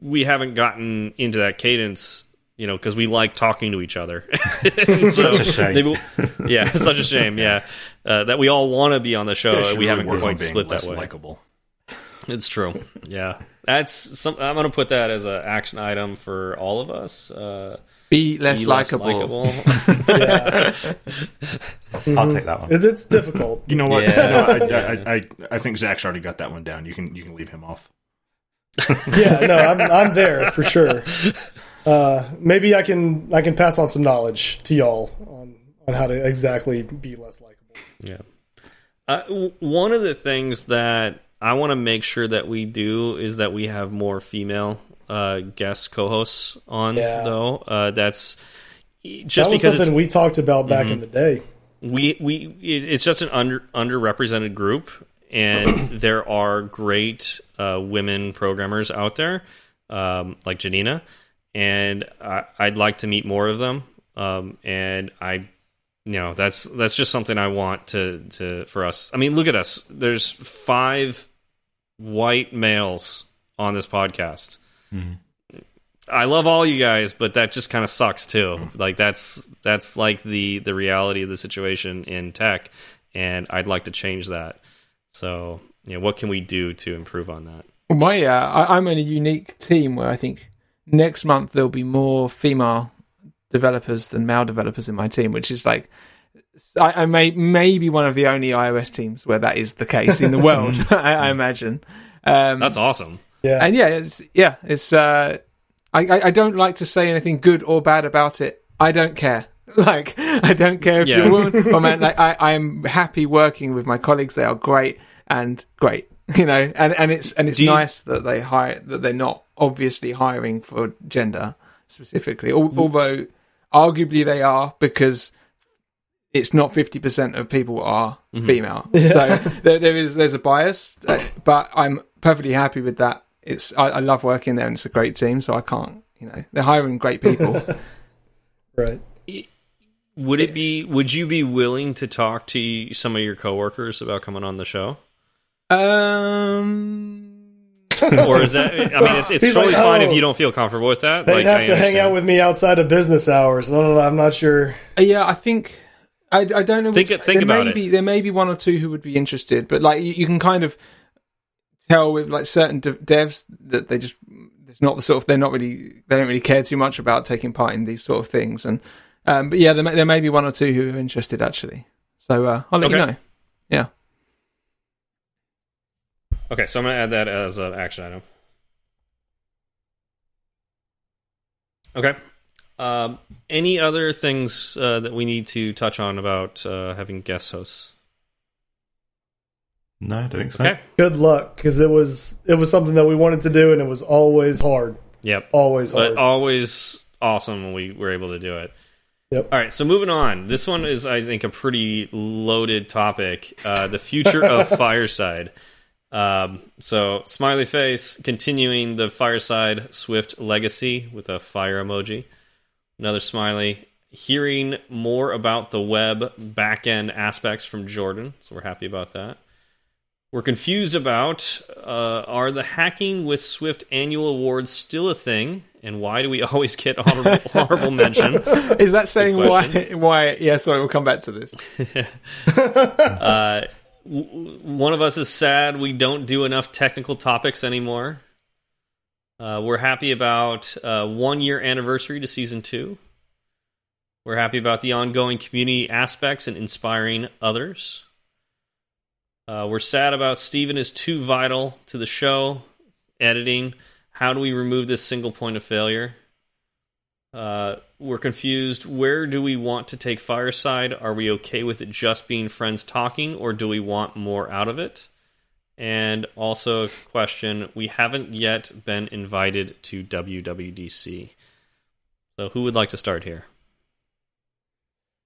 we haven't gotten into that cadence, you know, because we like talking to each other. [laughs] [laughs] so Such a shame. maybe- yeah, [laughs] such a shame. Yeah, uh, that we all want to be on the show. Yeah, we really haven't quite split less that way. likable. It's true. Yeah, that's some. I'm going to put that as an action item for all of us. Uh, be less likable. Yeah, I'll take that one. it, it's difficult. You know what? Yeah. You know, I, I, I, I think Zach's already got that one down. You can you can leave him off. [laughs] Yeah, no, I'm I'm there for sure. Uh, maybe I can I can pass on some knowledge to y'all on on how to exactly be less likable. Yeah. Uh, one of the things that I want to make sure that we do is that we have more female uh, guest co-hosts on. Yeah. Though uh, that's just that was because something we talked about back in the day. we we it- it's just an under underrepresented group, and [coughs] there are great uh, women programmers out there, um, like Janina, and I, I'd like to meet more of them. Um, and I, you know, that's that's just something I want to to for us. I mean, look at us. There's five white males on this podcast. I love all you guys, but that just kind of sucks too. Like that's that's like the the reality of the situation in tech, and I'd like to change that. So, you know, what can we do to improve on that? Well, my uh, I, I'm in a unique team where I think next month there'll be more female developers than male developers in my team, which is like I, I may maybe one of the only iOS teams where that is the case in the [laughs] world. [laughs] I, I imagine. Um, That's awesome. Yeah, and yeah, it's yeah, it's. Uh, I, I I don't like to say anything good or bad about it. I don't care. [laughs] Like I don't care if Yeah. you're a woman or man. [laughs] Like I I'm happy working with my colleagues. They are great and great. [laughs] You know, and and it's and it's you- nice that they hire that they're not obviously hiring for gender specifically. Al- although arguably they are because it's not 50% of people are female. So there, there is there's a bias, uh, but I'm perfectly happy with that. It's I, I love working there and it's a great team, so I can't, you know, they're hiring great people. right. Would it be? Would you be willing to talk to some of your coworkers about coming on the show? um [laughs] Or is that? I mean, it's, it's totally like, fine oh, if you don't feel comfortable with that. They'd like, have I to hang out with me outside of business hours. no no I'm not sure. yeah, I think I, I don't know. Think which- think there about may it. Be, there may be one or two who would be interested, but like you, you can kind of tell with like certain dev- devs that they just it's not the sort of they're not really they don't really care too much about taking part in these sort of things. And um, but yeah, there may, there may be one or two who are interested actually. So uh, I'll let you know. Yeah. Okay, so I'm going to add that as an action item. Okay. Um, any other things uh, that we need to touch on about uh, having guest hosts? No, I don't think so. Okay. Good luck, because it was it was something that we wanted to do, and it was always hard. Yep. Always hard. But always awesome when we were able to do it. Yep. All right, so moving on. This one is, I think, a pretty loaded topic. Uh, the future of [laughs] Fireside. Um, so, smiley face, continuing the Fireside Swift legacy with a fire emoji. Another smiley. Hearing more about the web backend aspects from Jordan. So, we're happy about that. We're confused about uh, are the Hacking with Swift annual awards still a thing? And why do we [laughs] always get honorable, [laughs] honorable mention? Is that saying why? [laughs] Why? Yeah. Sorry, we'll come back to this. One of us is sad we don't do enough technical topics anymore. Uh, we're happy about uh, one year anniversary to season two. We're happy about the ongoing community aspects and inspiring others. Uh, we're sad about Steven is too vital to the show. Editing. How do we remove this single point of failure? Uh, we're confused. Where do we want to take Fireside? Are we okay with it just being friends talking, or do we want more out of it? And also, a question we haven't yet been invited to WWDC. So, who would like to start here?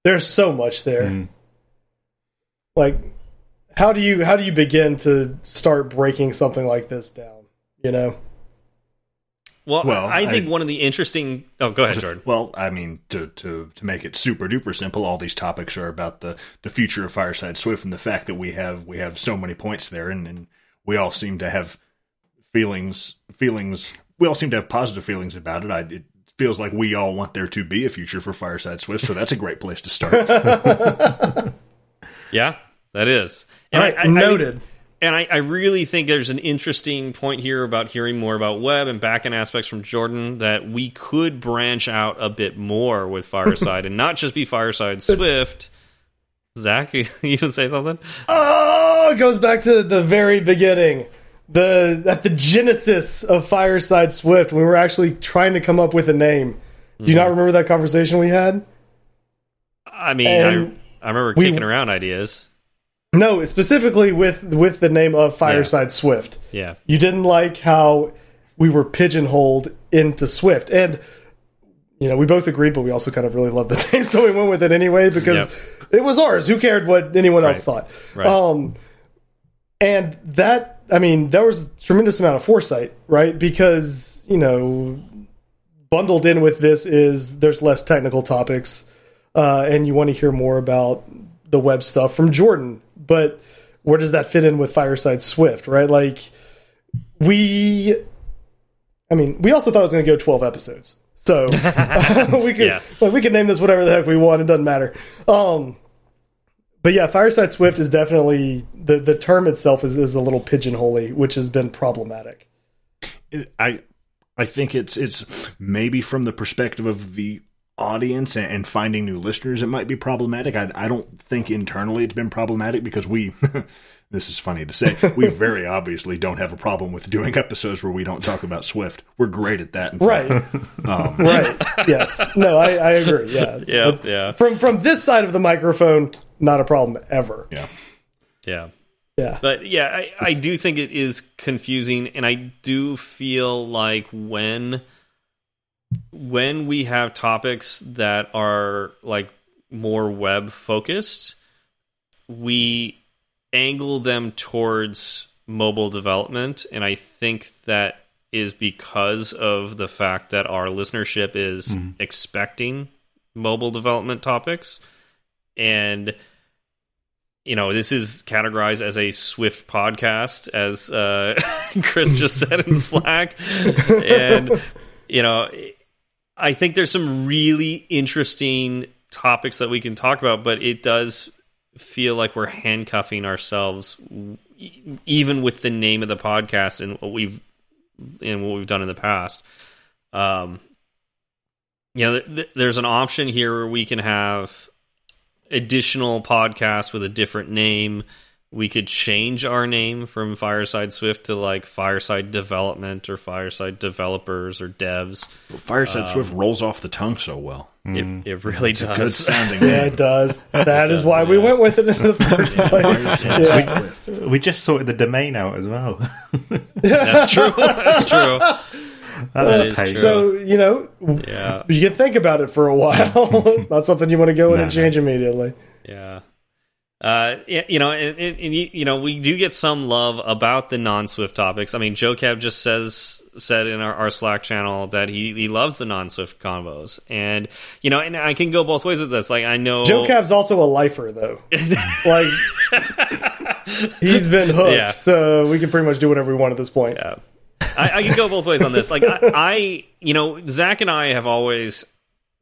There's so much there. Mm. Like, how do you how do you begin to start breaking something like this down? You know, Well, Well, I think I- one of the interesting. Oh, go ahead, Jordan. Well, I mean, to, to to make it super duper simple, all these topics are about the, the future of Fireside Swift and the fact that we have we have so many points there, and, and we all seem to have feelings feelings. We all seem to have positive feelings about it. I, it feels like we all want there to be a future for Fireside Swift, so that's a great place to start. [laughs] Yeah, that is. And right, I- I- I think- noted. And I, I really think there's an interesting point here about hearing more about web and backend aspects from Jordan that we could branch out a bit more with Fireside and not just be Fireside Swift. Zach, [laughs] you gonna say something? Oh, it goes back to the very beginning. The at the genesis of Fireside Swift, when we were actually trying to come up with a name. Do you mm-hmm. not remember that conversation we had? I mean, I, I remember we- kicking around ideas. No, specifically with with the name of Fireside Swift. Yeah. You didn't like how we were pigeonholed into Swift. And you know, we both agreed, but we also kind of really loved the [laughs] name, so we went with it anyway because it was ours. Who cared what anyone else thought? Right. Um and that I mean, there was a tremendous amount of foresight, right? Because, you know, bundled in with this is there's less technical topics, uh, and you want to hear more about the web stuff from Jordan. But where does that fit in with Fireside Swift, right? Like we, I mean, we also thought it was going to go 12 episodes, so [laughs] [laughs] we could Yeah. like, we could name this whatever the heck we want. It doesn't matter. Um, but yeah, Fireside Swift is definitely the the term itself is is a little pigeonholy, which has been problematic. I I think it's it's maybe from the perspective of the audience and, and finding new listeners, it might be problematic. I, I don't think internally it's been problematic because we. [laughs] this is funny to say. We [laughs] very obviously don't have a problem with doing episodes where we don't talk about Swift. We're great at that. in fact. Right. [laughs] Um, right. Yes. No, I, I agree. Yeah. Yeah, But yeah, From from this side of the microphone, not a problem ever. Yeah. yeah. Yeah. But yeah, I, I do think it is confusing, and I do feel like when when we have topics that are like more web focused, we angle them towards mobile development, and I think that is because of the fact that our listenership is expecting mobile development topics. And you know this is categorized as a swift podcast as uh [laughs] chris just said in slack. [laughs] And you know i think there's some really interesting topics that we can talk about but it does feel like we're handcuffing ourselves even with the name of the podcast and what we've and what we've done in the past um you know, th th there's an option here where we can have additional podcasts with a different name. We could change our name from Fireside Swift to like Fireside Development or Fireside Developers or Devs. Fireside um, Swift rolls off the tongue so well. It, it mm. really It's a good sounding [laughs] Yeah, it does. [laughs] That is why we went with it in the [laughs] first place. Yeah. Swift. We just sorted the domain out as well. That's true. That's true. That is paid. true. So, you know, yeah, you can think about it for a while. it's not something you want to go in No, and change immediately. yeah. Uh, you know, and, and, you know, we do get some love about the non-Swift topics. I mean, Joe Cab just says said in our, our Slack channel that he he loves the non-Swift convos, and you know, and I can go both ways with this. Like, I know Joe Cab's also a lifer, though. [laughs] like, he's been hooked, Yeah. so we can pretty much do whatever we want at this point. Yeah. I, I can go both ways on this. Like I, I, you know, Zach and I have always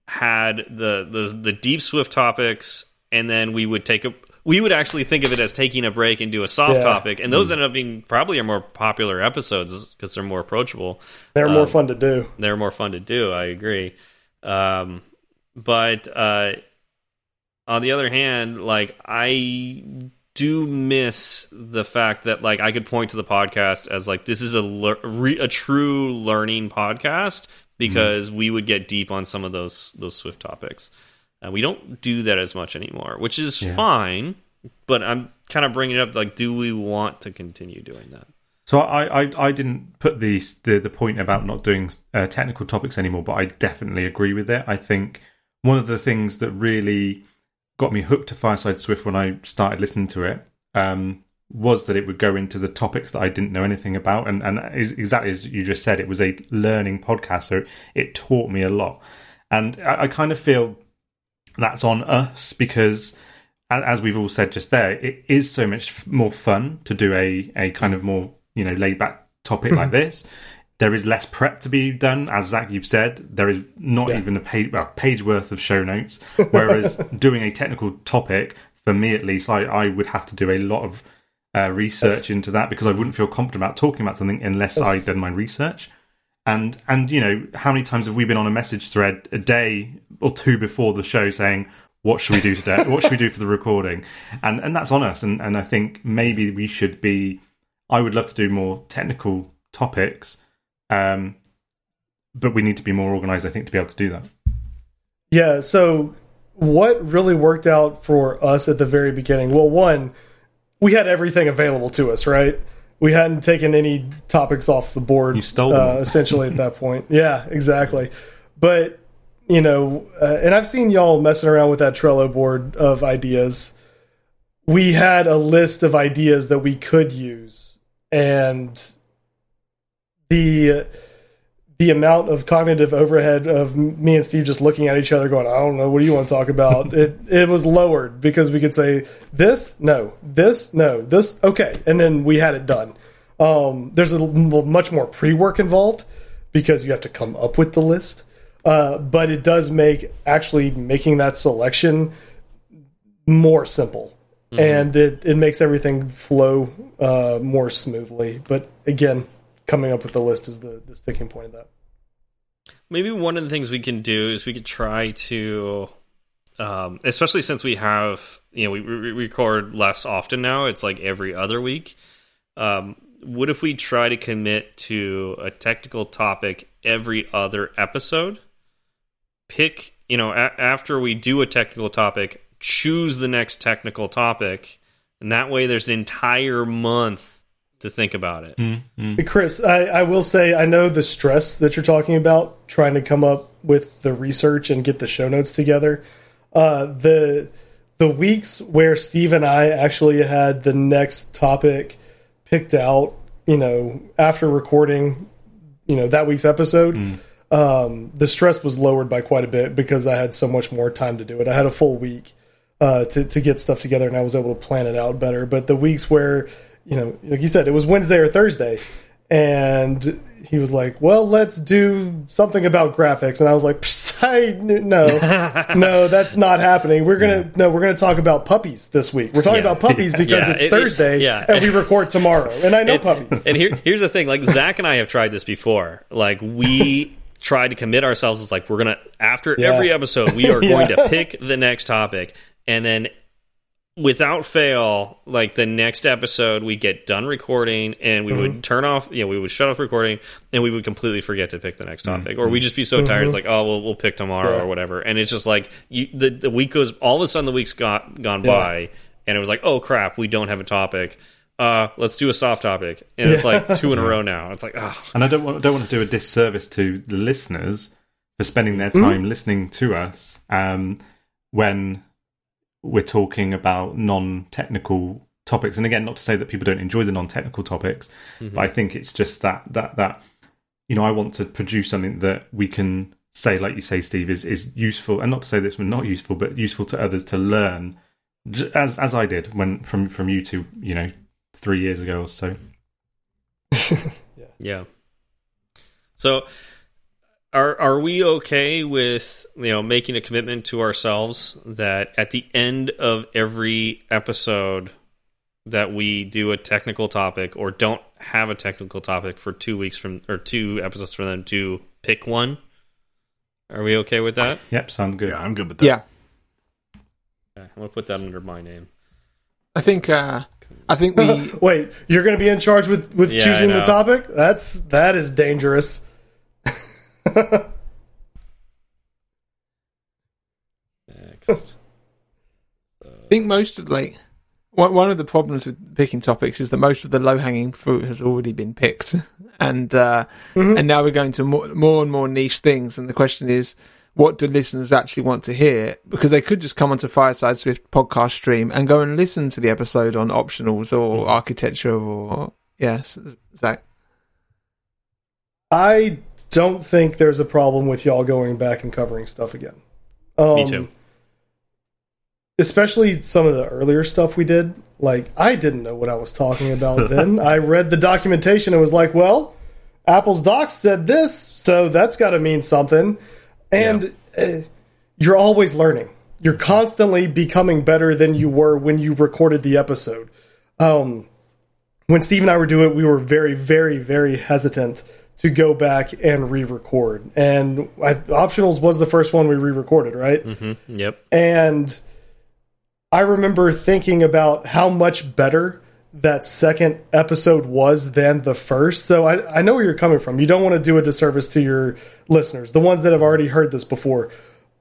had the the the deep Swift topics, and then we would take a we would actually think of it as taking a break and do a soft Yeah. topic, and those ended up being probably our more popular episodes because they're more approachable. They're Um, more fun to do. They're more fun to do. I agree. Um, but uh, on the other hand, like I do miss the fact that like I could point to the podcast as like this is a a true learning podcast because we would get deep on some of those those Swift topics. Uh, we don't do that as much anymore, which is Yeah. fine. But I'm kind of bringing it up like, do we want to continue doing that? So I, I, I didn't put the, the the point about not doing uh, technical topics anymore, but I definitely agree with it. I think one of the things that really got me hooked to Fireside Swift when I started listening to it um, was that it would go into the topics that I didn't know anything about, and and exactly as you just said, it was a learning podcast, so it taught me a lot, and I, I kind of feel that's on us because as we've all said just there, it is so much more fun to do a, a kind of more you know laid back topic like this. There is less prep to be done, as Zach you've said. There is not Yeah. even a page well, page worth of show notes. Whereas [laughs] doing a technical topic, for me at least, I, I would have to do a lot of uh, research into that because I wouldn't feel confident about talking about something unless. I'd done my research. And and you know how many times have we been on a message thread a day or two before the show saying what should we do today? what should we do for the recording? And and that's on us. And and I think maybe we should be. I would love to do more technical topics, um, but we need to be more organised. I think to be able to do that. Yeah, so what really worked out for us at the very beginning? Well, one, we had everything available to us, right? We hadn't taken any topics off the board. You stole them uh, essentially at that point. [laughs] Yeah, exactly. But you know, uh, and I've seen y'all messing around with that Trello board of ideas. We had a list of ideas that we could use, and the the amount of cognitive overhead of me and Steve just looking at each other, going, "I don't know, what do you want to talk about?" [laughs] it it was lowered because we could say this, no, this, no, this, okay, and then we had it done. Um, there's a much more pre work involved because you have to come up with the list, uh, but it does make actually making that selection more simple. And it, it makes everything flow uh, more smoothly. But again, coming up with the list is the, the sticking point of that. Maybe one of the things we can do is we could try to, um, especially since we have, you know, we, we record less often now. It's like every other week. Um, what if we try to commit to a technical topic every other episode? Pick, you know, a after we do a technical topic, choose the next technical topic, and that way there's an entire month to think about it. Mm, mm. Hey, Chris, I, I will say I know the stress that you're talking about trying to come up with the research and get the show notes together. Uh, the the weeks where Steve and I actually had the next topic picked out, you know, after recording, you know, that week's episode, mm. Um, the stress was lowered by quite a bit because I had so much more time to do it. I had a full week uh, to to get stuff together, and I was able to plan it out better. But the weeks where, you know, like you said, it was Wednesday or Thursday, and he was like, "Well, let's do something about graphics," and I was like, I, "No, [laughs] no, that's not happening. We're gonna no, we're gonna talk about puppies this week. We're talking Yeah. about puppies because Yeah, it's it- it- Thursday, yeah. and we record tomorrow, and I know [laughs] puppies." And here, here's the thing: like Zach and I have tried this before. Like we tried to commit ourselves. It's like we're gonna after Yeah. every episode, we are [laughs] going Yeah. to pick the next topic, and then without fail, like the next episode, we get done recording, and we Mm-hmm. would turn off. You know, we would shut off recording, and we would completely forget to pick the next Mm-hmm. topic, or we'd just be so tired. It's like, oh, we'll we'll pick tomorrow Yeah. or whatever. And it's just like you, the the week goes. All of a sudden, the week's got gone by, and it was like, oh crap, we don't have a topic. Uh, let's do a soft topic, and it's like two in a row now. It's like, oh, And I don't want don't want to do a disservice to the listeners for spending their time listening to us um, when we're talking about non-technical topics. And again, not to say that people don't enjoy the non-technical topics, but I think it's just that that that you know I want to produce something that we can say, like you say, Steve, is is useful, and not to say this was not useful, but useful to others to learn, as as I did when from from you two, you know, three years ago or so. [laughs] yeah. So are are we okay with you know making a commitment to ourselves that at the end of every episode that we do a technical topic or don't have a technical topic for two weeks from or two episodes from them to pick one? Are we okay with that? Yep, sounds good. Yeah, I'm good with that. Yeah, Okay, I'm gonna put that under my name. I think uh, I think we [laughs] Wait, you're going to be in charge with with Yeah, choosing the topic? That's that is dangerous. [laughs] Next. I think most of like one one of the problems with picking topics is that most of the low hanging fruit has already been picked, [laughs] and uh, and now we're going to more, more and more niche things. And the question is, what do listeners actually want to hear? Because they could just come onto Fireside Swift podcast stream and go and listen to the episode on optionals or architecture or yes, Zach. I don't think there's a problem with y'all going back and covering stuff again. Um, Me too. Especially some of the earlier stuff we did. Like, I didn't know what I was talking about [laughs] then. I read the documentation and was like, well, Apple's docs said this, so that's got to mean something. And uh, you're always learning. You're constantly becoming better than you were when you recorded the episode. Um, when Steve and I were doing it, we were very, very, very hesitant to go back and re-record. And I, optionals was the first one we re-recorded, right? hmm Yep. And I remember thinking about how much better that second episode was than the first. So I, I know where you're coming from. You don't want to do a disservice to your listeners, the ones that have already heard this before,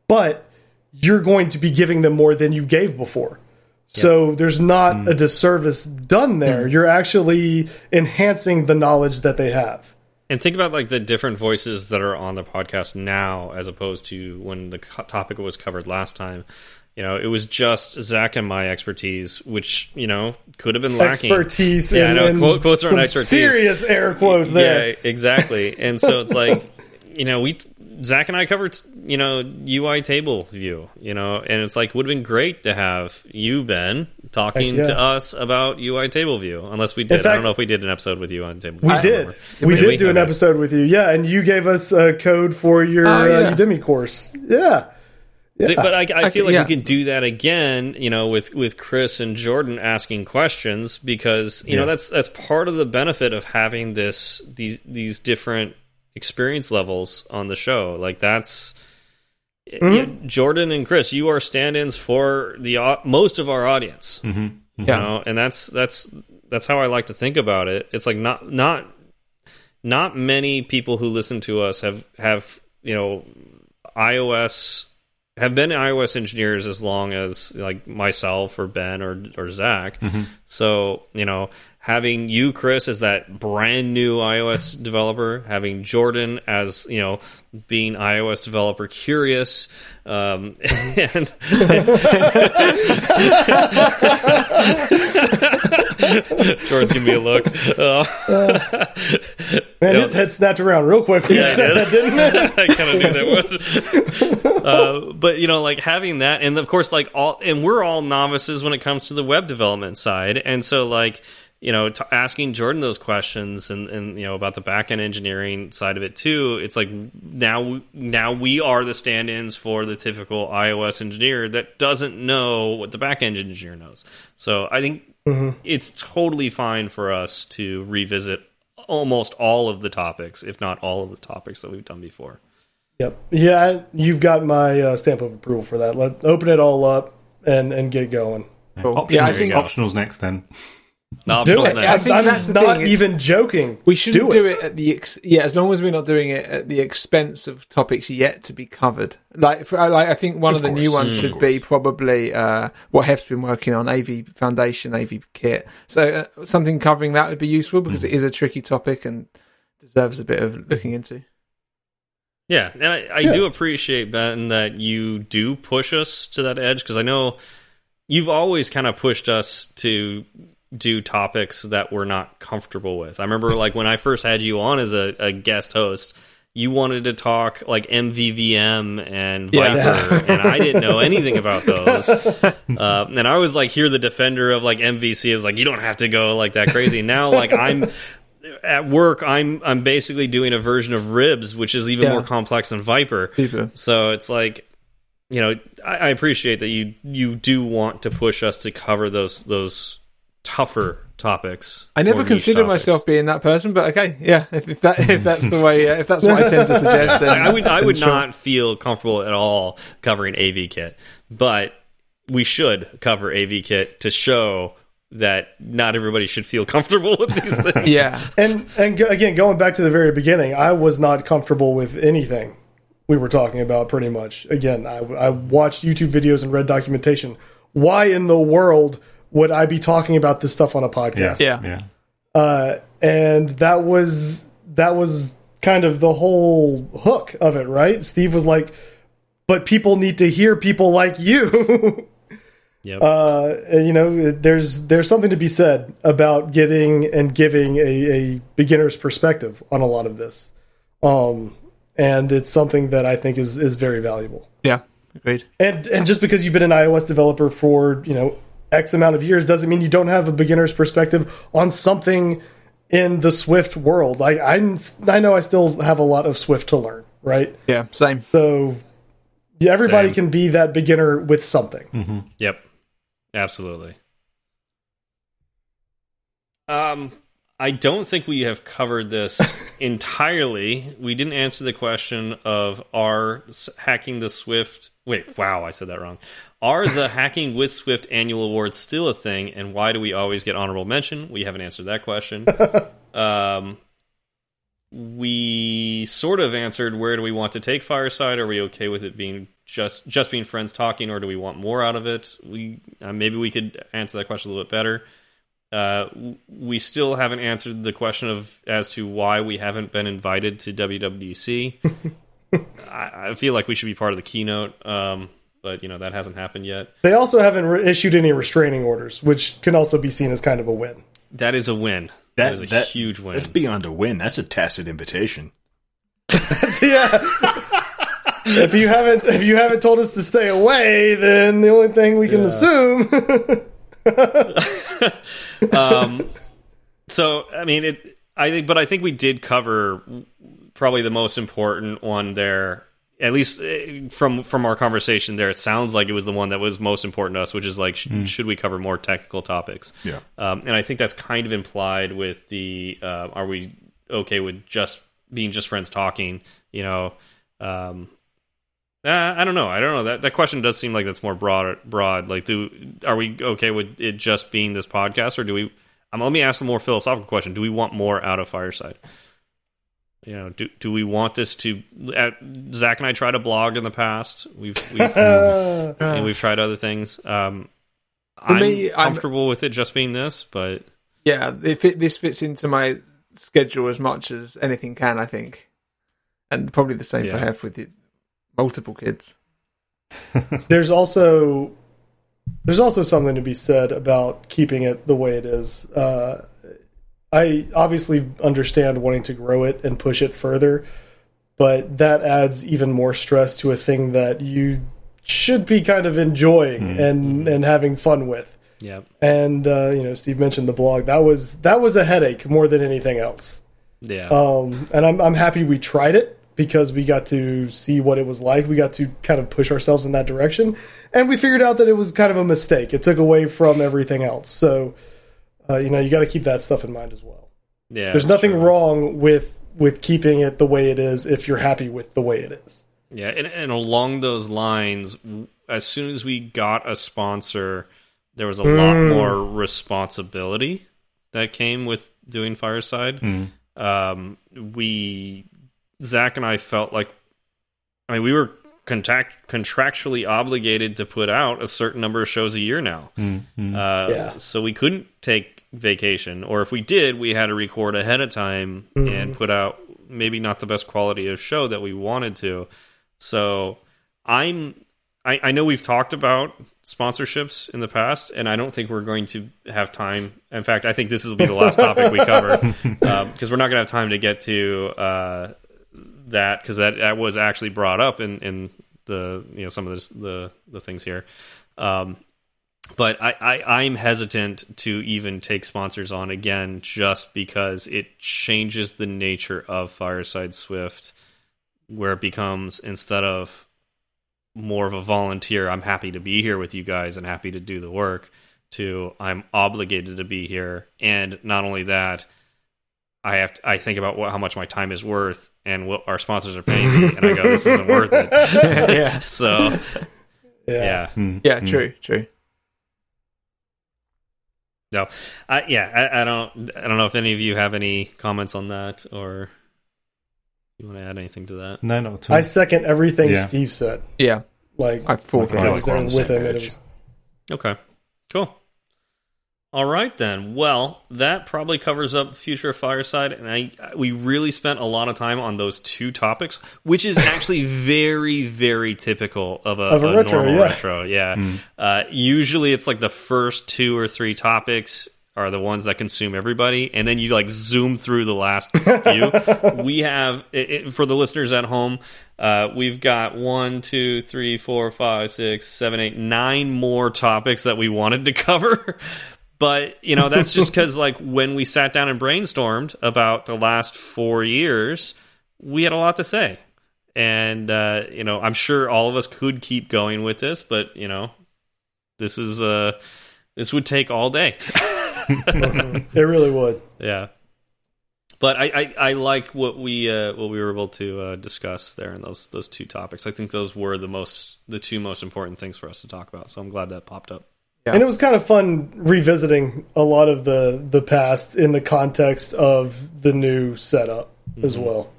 but you're going to be giving them more than you gave before. So there's not mm. a disservice done there. Mm. You're actually enhancing the knowledge that they have. And think about like the different voices that are on the podcast now, as opposed to when the topic was covered last time. You know, it was just Zach and my expertise, which you know could have been lacking. Expertise Yeah, I and, know, and quote- quotes are on expertise. serious air quotes there. Yeah, exactly. And so it's like, [laughs] you know, we Zach and I covered, you know, UI table view, you know, and it's like would have been great to have you Ben talking yeah. to us about UI table view. Unless we did, I don't know if we did an episode with you on table. We did. remember. We Did did we? do an episode with you. Yeah, and you gave us a code for your Oh, yeah. uh, Udemy course. Yeah. See, But I, I feel like yeah. we can do that again, you know, with with Chris and Jordan asking questions because you know that's that's part of the benefit of having this these these different experience levels on the show. Like that's yeah, mm-hmm. Jordan and Chris, you are stand-ins for the au- most of our audience. Mm-hmm. mm-hmm. You Yeah. know, and that's that's that's how I like to think about it. It's like not not not many people who listen to us have have you know iOS have been iOS engineers as long as like myself or Ben or or Zach. So you know, having you, Chris, as that brand new iOS developer, having Jordan as you know being iOS developer curious, um, [laughs] and [laughs] Jordan's giving me a look. Uh, Man, Yeah. his head snapped around real quick when Yeah, you said it that, didn't it? [laughs] I kind of knew that would. Uh, but you know, like having that, and of course, like all, and we're all novices when it comes to the web development side, and so like you know, t asking Jordan those questions and and you know about the back end engineering side of it too. It's like now now we are the stand-ins for the typical iOS engineer that doesn't know what the back end engineer knows. So I think it's totally fine for us to revisit almost all of the topics, if not all of the topics that we've done before. Yep. Yeah, you've got my uh, stamp of approval for that. Let open it all up and and get going. Cool. Optionals, Yeah, I think- optionals next then. No, Do optionals it. next. I think I'm that's not thing, it's- even joking. We shouldn't Do do it. it. at the ex- yeah, as long as we're not doing it at the expense of topics yet to be covered. Like, for, like I think one of, Of the new ones Mm. should be probably uh, what Hef's been working on, AV Foundation, AV Kit. So uh, something covering that would be useful because it is a tricky topic and deserves a bit of looking into. Yeah, and I, I Yeah. do appreciate Ben that you do push us to that edge because I know you've always kind of pushed us to do topics that we're not comfortable with. I remember [laughs] like when I first had you on as a, a guest host, you wanted to talk like MVVM and Viper, Yeah. and I didn't know anything about [laughs] those. Uh, and I was like, here the defender of like MVC. I was like, you don't have to go like that crazy. Now, like I'm at work, I'm I'm basically doing a version of Ribs, which is even Yeah. more complex than Viper. So it's like, you know, I, I appreciate that you you do want to push us to cover those those tougher topics. I never considered myself being that person, but okay, yeah. If, if that if that's the way, uh, if that's what I tend to [laughs] suggest, then I would I would sure. not feel comfortable at all covering AV kit, but we should cover AV kit to show that not everybody should feel comfortable with these [laughs] things. Yeah, And and again, going back to the very beginning, I was not comfortable with anything we were talking about. Pretty much. Again, I, I watched YouTube videos and read documentation. Why in the world would I be talking about this stuff on a podcast? Yeah. yeah. Uh, and that was that was kind of the whole hook of it, right? Steve was like, "But people need to hear people like you." [laughs] Yep. uh, you know, there's there's something to be said about getting and giving a, a beginner's perspective on a lot of this, um, and it's something that I think is is very valuable. yeah, agreed. And and just because you've been an iOS developer for you know X amount of years doesn't mean you don't have a beginner's perspective on something in the Swift world. Like I I know I still have a lot of Swift to learn, right? Yeah, same. So yeah, everybody Same. can be that beginner with something. Yep. Absolutely. Um I don't think we have covered this [laughs] entirely. We didn't answer the question of are hacking the Swift Wait, wow, I said that wrong. Are the [laughs] hacking with Swift annual awards still a thing and why do we always get honorable mention? We haven't answered that question. [laughs] um we sort of answered where do we want to take fireside are we okay with it being just just being friends talking or do we want more out of it we uh, maybe we could answer that question a little bit better uh, we still haven't answered the question of as to why we haven't been invited to WWDC. [laughs] I, I feel like we should be part of the keynote, um, but you know that hasn't happened yet. They also haven't re- issued any restraining orders, which can also be seen as kind of a win. That is a win. That, that is a that- huge win. That's beyond a win. That's a tacit invitation. [laughs] [laughs] yeah. If you haven't if you haven't told us to stay away, then the only thing we can assume [laughs] um, so I mean, it. I think, but I think we did cover probably the most important one there. At least eh, from from our conversation there, it sounds like it was the one that was most important to us, which is like, sh should we cover more technical topics? Yeah. Um, and I think that's kind of implied with the uh, are we okay with just being just friends talking? You know, um, uh, I don't know. I don't know. That that question does seem like that's more broad. Broad. Like, do are we okay with it just being this podcast, or do we? Um, let me ask a more philosophical question. Do we want more out of Fireside? You know, do do we want this to? At, Zach and I tried a blog in the past. We've we've [laughs] and we've tried other things. Um, I'm me, I'm- comfortable with it just being this, but Yeah, if it, this fits into my schedule as much as anything can, I think, and probably the same Yeah. for Hef with the multiple kids. [laughs] there's also there's also something to be said about keeping it the way it is. Uh, I obviously understand wanting to grow it and push it further, but that adds even more stress to a thing that you should be kind of enjoying and and having fun with. yeah, And uh, you know, Steve mentioned the blog. That was that was a headache more than anything else. yeah, Um, and I'm I'm happy we tried it because we got to see what it was like. We got to kind of push ourselves in that direction, and we figured out that it was kind of a mistake. It took away from everything else. So, uh, you know, you got to keep that stuff in mind as well. yeah. There's nothing true. wrong with with keeping it the way it is if you're happy with the way it is. Yeah, and, and along those lines, as soon as we got a sponsor, there was a lot more responsibility that came with doing Fireside. Um, we, Zach and I felt like, I mean, we were contact, contractually obligated to put out a certain number of shows a year now. Uh, Yeah. So we couldn't take vacation, or if we did, we had to record ahead of time and put out maybe not the best quality of show that we wanted to. So I'm I, I know we've talked about sponsorships in the past, and I don't think we're going to have time. In fact, I think this will be the last topic we cover [laughs] because we're not going to have time to get to uh, that because that, that was actually brought up in, in the you know some of this, the the things here. Um, but I, I I'm hesitant to even take sponsors on again just because it changes the nature of Fireside Swift, where it becomes instead of more of a volunteer, I'm happy to be here with you guys and happy to do the work, to I'm obligated to be here, and not only that, I have to, I think about what, how much my time is worth and what our sponsors are paying me, and I go, this isn't worth it. [laughs] yeah, [laughs] So Yeah. yeah. yeah, true, true. No, I, yeah, I, I don't. I don't know if any of you have any comments on that, or you want to add anything to that. No, not at all. I second everything Yeah. Steve said. Yeah, Like I thought Okay. I was like there with him. It was, Okay, cool. All right then. Well, that probably covers up future of Fireside, and I we really spent a lot of time on those two topics, which is actually [laughs] very, very typical of a, Of a a retro, normal yeah. retro. Yeah. Uh, usually, it's like the first two or three topics are the ones that consume everybody, and then you like zoom through the last few. [laughs] we have it, it- for the listeners at home. Uh, we've got one, two, three, four, five, six, seven, eight, nine more topics that we wanted to [laughs] cover. But you know that's just [laughs] because like when we sat down and brainstormed about the last four years, we had a lot to say, and uh, you know I'm sure all of us could keep going with this, but you know this is uh this would take all day. [laughs] it really would. Yeah. But I, I, I like what we uh, what we were able to uh, discuss there in those those two topics. I think those were the most the two most important things for us to talk about. So I'm glad that popped up. And it was kind of fun revisiting a lot of the the past in the context of the new setup as mm-hmm. well.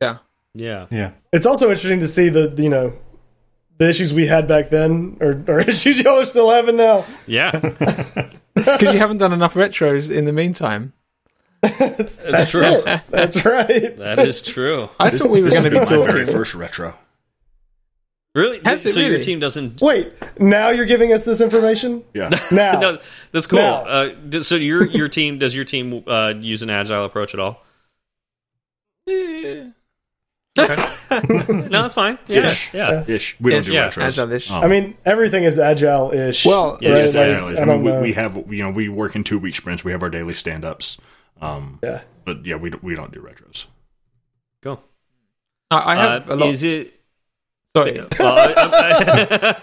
Yeah, Yeah. yeah. It's also interesting to see the you know the issues we had back then or, or [laughs] issues y'all are still having now. Yeah. [laughs] because you haven't done enough retros in the meantime. [laughs] That's true. That's right. That is true. I thought we were going to be been my very first retro. Really? Has it so your team doesn't Wait, now you're giving us this information? Yeah. Now. [laughs] No, that's cool. Now. Uh, so your your team does your team uh, use an agile approach at all? Okay. [laughs] no, that's fine. Yeah, Ish. yeah. Ish. We don't do Yeah, retros. agile-ish. Um, I mean, everything is agile ish. Well, Yeah, yeah, right? it's Like, agile. I I mean, we, we have you know we work in two week sprints. We have our daily stand ups. Um, yeah. but yeah, we don't, we don't do retros. Go. I, I have Uh, a lot. Is it? Sorry, Well, I, I,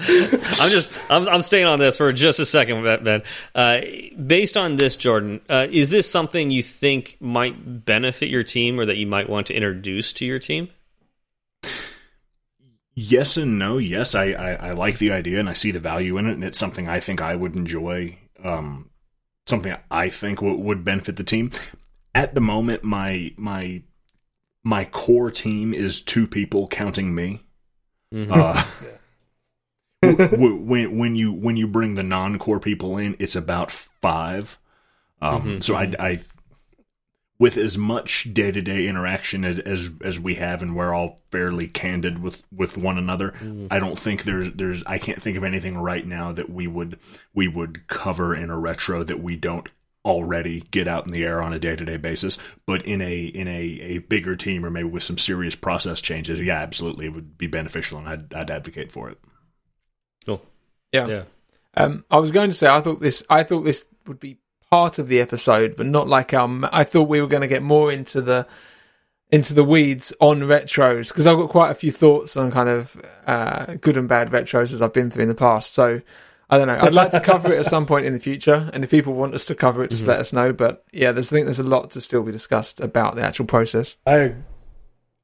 I'm just I'm, I'm staying on this for just a second, Ben. Uh, based on this, Jordan, uh, is this something you think might benefit your team, or that you might want to introduce to your team? Yes and no. Yes, I, I, I like the idea and I see the value in it, and it's something I think I would enjoy. Um, something I think w- would benefit the team. At the moment, my my my core team is two people, counting me. Uh, [laughs] w- w- when when you when you bring the non core people in, it's about five. Um, so I, I with as much day to day interaction as, as as we have, and we're all fairly candid with with one another. I don't think there's there's I can't think of anything right now that we would we would cover in a retro that we don't already get out in the air on a day to day basis. But in a in a a bigger team or maybe with some serious process changes, yeah, absolutely, it would be beneficial, and I'd I'd advocate for it. Cool. yeah. Yeah. Um, I was going to say I thought this. I thought this would be part of the episode, but not like um. I thought we were going to get more into the into the weeds on retros because I've got quite a few thoughts on kind of uh, good and bad retros as I've been through in the past. So I don't know. I'd like to [laughs] cover it at some point in the future, and if people want us to cover it, just let us know. But yeah, there's I think there's a lot to still be discussed about the actual process. I,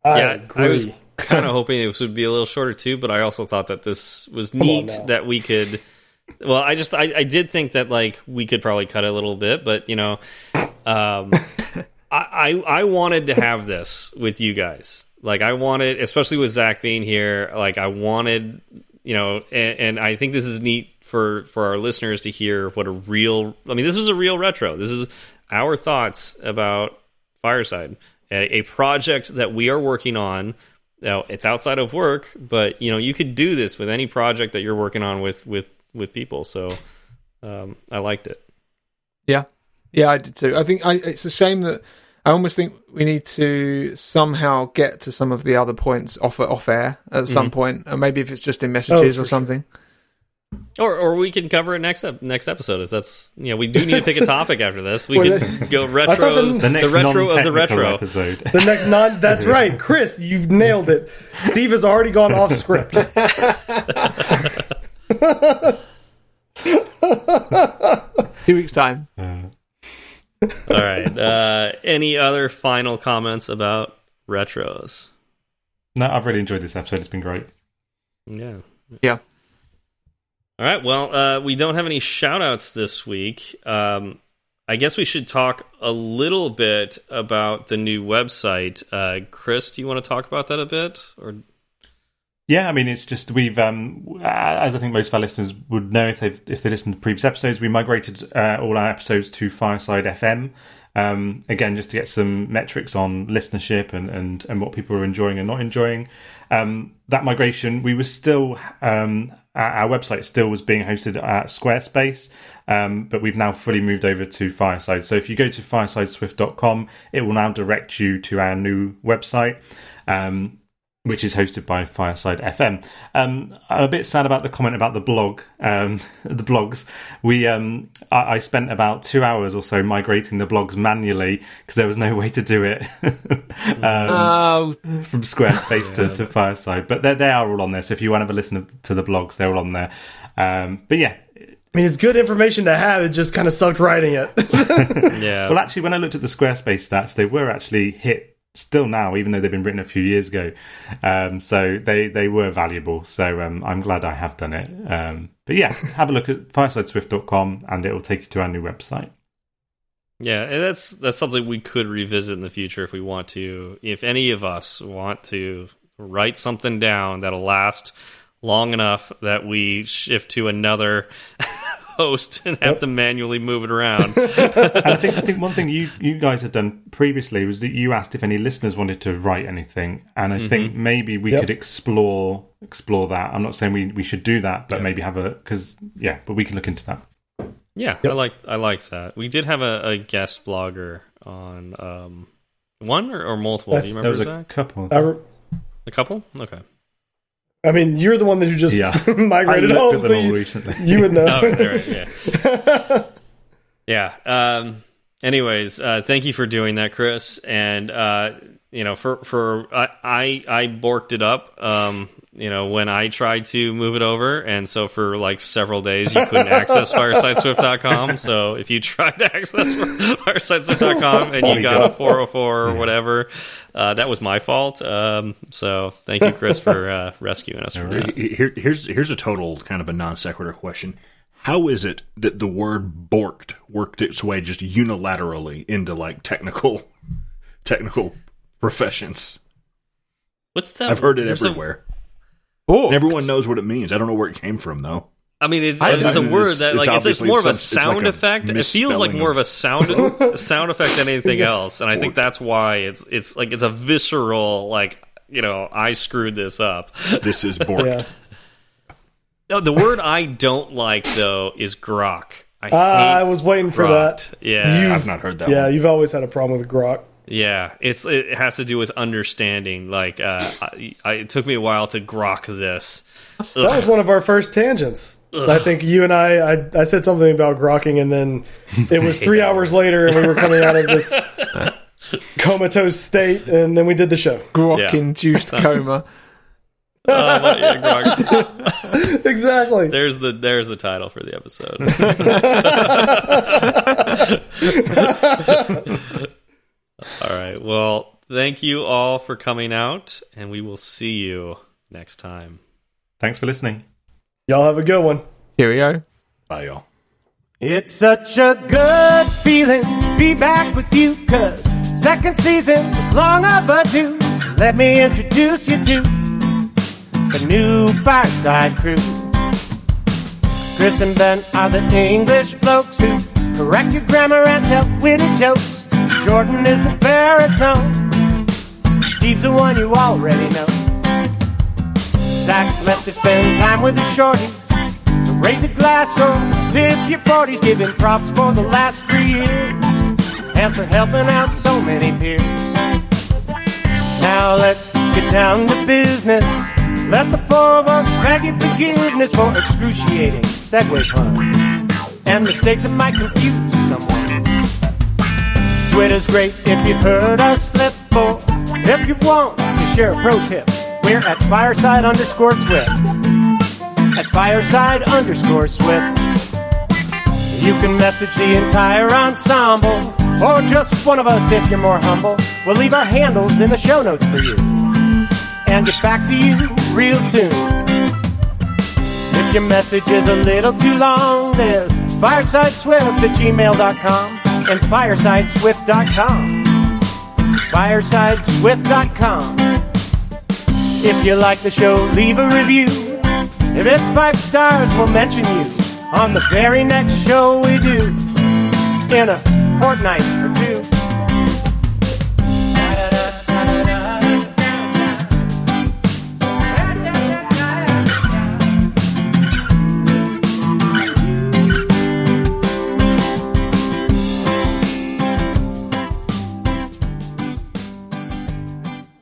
I yeah, agree. I was kind of [laughs] hoping it would be a little shorter too, but I also thought that this was neat that we could. Well, I just I, I did think that like we could probably cut it a little bit, but you know, um, [laughs] I, I I wanted to have this with you guys. Like I wanted, especially with Zach being here. Like I wanted, you know, and, and I think this is neat for for our listeners to hear what a real. I mean, this was a real retro. This is our thoughts about Fireside, a, a project that we are working on. Now it's outside of work, but you know you could do this with any project that you're working on with with with people. So um, I liked it. Yeah, yeah, I did too. I think I, it's a shame that I almost think we need to somehow get to some of the other points off off air at some point, and maybe if it's just in messages Oh, or for something. Or, or we can cover it next ep- next episode if that's you know we do need to pick a [laughs] topic after this. We Well, can go thought retros, the- The next retro of the retro. episode. The next non. That's [laughs] right, Chris. You nailed it. Steve has already gone off script. [laughs] Two weeks time. All right. Uh, any other final comments about retros? No, I've really enjoyed this episode. It's been great. Yeah. Yeah. All right. Well, uh, we don't have any shout outs this week. Um, I guess we should talk a little bit about the new website. Uh, Chris, do you want to talk about that a bit? Or Yeah, I mean, it's just we've, um, as I think most of our listeners would know if they if they listened to previous episodes, we migrated uh, all our episodes to Fireside FM. Um, again, just to get some metrics on listenership and, and, and what people are enjoying and not enjoying. Um, that migration, we were still um, our website still was being hosted at Squarespace, um, but we've now fully moved over to Fireside. So if you go to firesideswift.com, it will now direct you to our new website. Um, which is hosted by Fireside FM. Um, I'm a bit sad about the comment about the blog, um, [laughs] the blogs. We, um, I, I spent about two hours or so migrating the blogs manually because there was no way to do it [laughs] um, Oh, from Squarespace to, to Fireside. But they they are all on there. So if you want to have a listen to the blogs, they're all on there. Um, but yeah, I mean, it's good information to have. It just kind of sucked writing [laughs] it. yeah, Well, actually, when I looked at the Squarespace stats, they were actually hit still now, even though they've been written a few years ago. Um, so they, they were valuable. So um, I'm glad I have done it. Um, but yeah, [laughs] have a look at firesideswift.com and it will take you to our new website. Yeah, and that's that's something we could revisit in the future if we want to. If any of us want to write something down that'll last long enough that we shift to another [laughs] host and have to manually move it around. [laughs] And I think I think one thing you, you guys had done previously was that you asked if any listeners wanted to write anything, and I think maybe we Yep. could explore explore that. I'm not saying we, we should do that, but maybe have a because yeah, but we can look into that. yeah, I like I like that. We did have a, a guest blogger on um, one or, or multiple. Do you There remember was a Zach? couple. A couple? Okay. I mean, you're the one that you just Yeah. [laughs] Migrated looked home, at so you, recently. you would know. [laughs] Oh, there, yeah. [laughs] yeah. Um, anyways, uh, thank you for doing that, Chris. And uh, you know, for for I I, I borked it up. Um, you know, when I tried to move it over, and so for like several days you couldn't access firesideswift.com. So if you tried to access firesideswift.com and you got a 404 or whatever, uh, that was my fault. Um, so thank you, Chris, for uh, rescuing us from that. Here, here's here's a total kind of a non sequitur question. How is it that the word "borked" worked its way just unilaterally into like technical [laughs] technical professions? What's that? I've heard it There's a- everywhere. oh, And everyone knows what it means. I don't know where it came from though. I mean, it's, I- it's a I mean, word it's- that like it's, it's more of a some- sound like a effect. It feels like more of of- a sound [laughs] sound effect than anything else, and I think that's why it's it's like it's a visceral like you know I screwed this up. [laughs] This is borked. Yeah. No, the word I don't like though is grok. I Ah, I was waiting for that. Yeah, You- I've not heard that. Yeah, one. you've always had a problem with grok. Yeah. It's it has to do with understanding. Like, uh, I, I, it took me a while to grok this. That was one of our first tangents. I think you and I, I, I said something about grokking, and then it was [laughs] three hours later, and we were coming out of this [laughs] comatose state, and then we did the show. grok Yeah. induced [laughs] coma. Uh, yeah, grok. Exactly. There's the there's the title for the episode. All right. Well, thank you all for coming out, and we will see you next time. Thanks for listening. Y'all have a good one. Cheerio. Bye, y'all. It's such a good feeling to be back with you, cause second season was long overdue. Let me introduce you to the new Fireside crew. Chris and Ben are the English blokes who correct your grammar and tell witty jokes. Jordan is the baritone. Steve's the one you already know. Zach left to spend time with the shorties. So raise a glass or tip your 40s, giving props for the last three years and for helping out so many peers. Now let's get down to business. Let the four of us beg your forgiveness for excruciating segue puns and mistakes that might confuse. Twitter's great if you've heard us slip, or if you want to share a pro tip, we're at fireside underscore swift. At fireside underscore swift. You can message the entire ensemble, or just one of us if you're more humble. We'll leave our handles in the show notes for you, and get back to you real soon. If your message is a little too long, there's firesideswift at gmail.com and firesideswift.com. Firesideswift.com. If you like the show, leave a review. If it's five stars, we'll mention you on the very next show we do in a fortnight or two.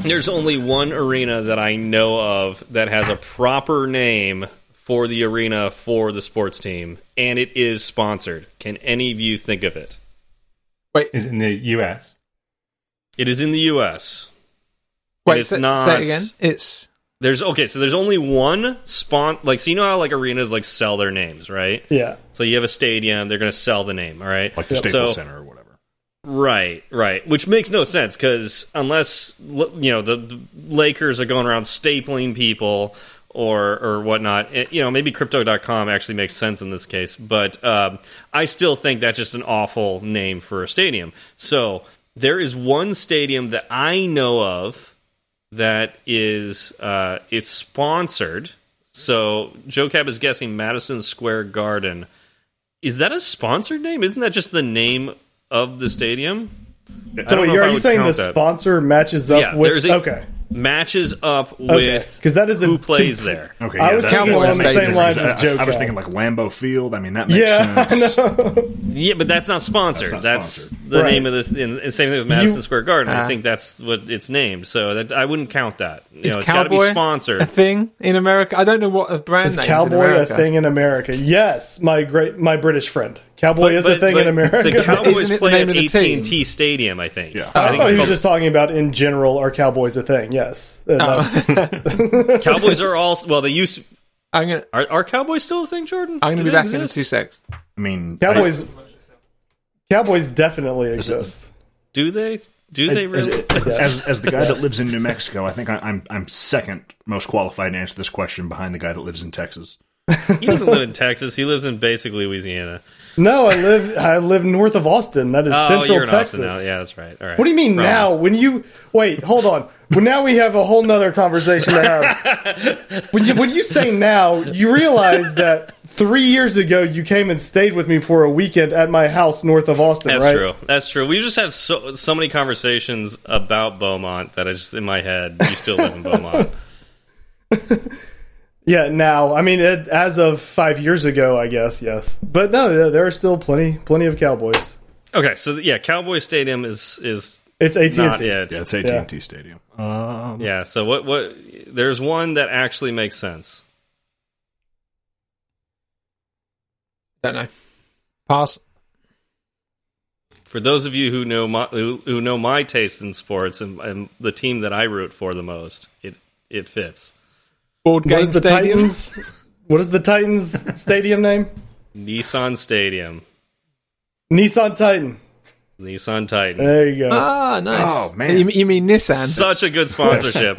There's only one arena that I know of that has a proper name for the arena for the sports team, and it is sponsored. Can any of you think of it? Wait, Is it in the US? It is in the U.S. wait, it's say, not- say it again. It's There's okay, so there's only one spon like so you know how like arenas like sell their names, right? Yeah. So you have a stadium, they're going to sell the name, all right? like the Yep. Staples So- Center or whatever. Right, right. Which makes no sense because unless you know the, Lakers are going around stapling people or or whatnot, it, you know maybe Crypto.com actually makes sense in this case. But um, I still think that's just an awful name for a stadium. So there is one stadium that I know of that is uh, it's sponsored. So Joe Cab is guessing Madison Square Garden. Is that a sponsored name? Isn't that just the name of the stadium? So wait, are you saying the that. sponsor matches up Yeah, with? there's a- okay. Matches up with Because that is the who plays there? Okay, I was that- thinking that along the same lines as I- Joe I, was thinking like Lambeau Field. I mean, that makes Yeah, sense. I. Yeah, but that's not sponsored. That's That's, not sponsored. the Right. name of this. And and same thing with Madison You- Square Garden. I Uh, think that's what it's named. So that I wouldn't count that. You is know, it's got to be cowboy a thing in America? I don't know what a brand Is name cowboy in a thing in America? Yes, my great, my British friend. Cowboy But- is a thing in America. The Cowboys Isn't it the play at AT and T Stadium. I think. Yeah. I think oh, it's he was just talking about in general. Are cowboys a thing? Yes. Oh. And Oh. that's- [laughs] Cowboys are all well. They used I'm gonna are, are Cowboys still a thing, Jordan? I'm gonna Do be they back in exist? two secs. I mean, Cowboys. Cowboys definitely exist. Do they? Do they really? as as the guy that [laughs] lives in New Mexico, I think I, I'm I'm second most qualified to answer this question behind the guy that lives in Texas. [laughs] he doesn't live in Texas. He lives in basically Louisiana. No, I live. I live north of Austin. That is Oh, central you're in Texas. Austin now. Yeah, that's right. All right. What do you mean Wrong. now? When you wait, hold on. Well, now we have a whole nother conversation to have. [laughs] when you when you say now, you realize that three years ago you came and stayed with me for a weekend at my house north of Austin. That's right? true. That's true. We just have so so many conversations about Beaumont that I just in my head. You still live in Beaumont. [laughs] Yeah. Now, I mean, it, as of five years ago, I guess yes, but no, there- there are still plenty plenty of Cowboys. Okay, so yeah, Cowboy Stadium is is It's AT not and T. it. Yeah, it's AT and T Stadium. Um, Yeah. So what what? There's one that actually makes sense. Don't know. Pass. For those of you who know my who, who know my taste in sports and, and the team that I root for the most, it it fits. Board game is the stadium. Titans? What is the Titans stadium name? Nissan Stadium, Nissan Titan. Nissan Titan. There you go. Ah, nice. Oh, man. You, you mean Nissan? Such a good sponsorship.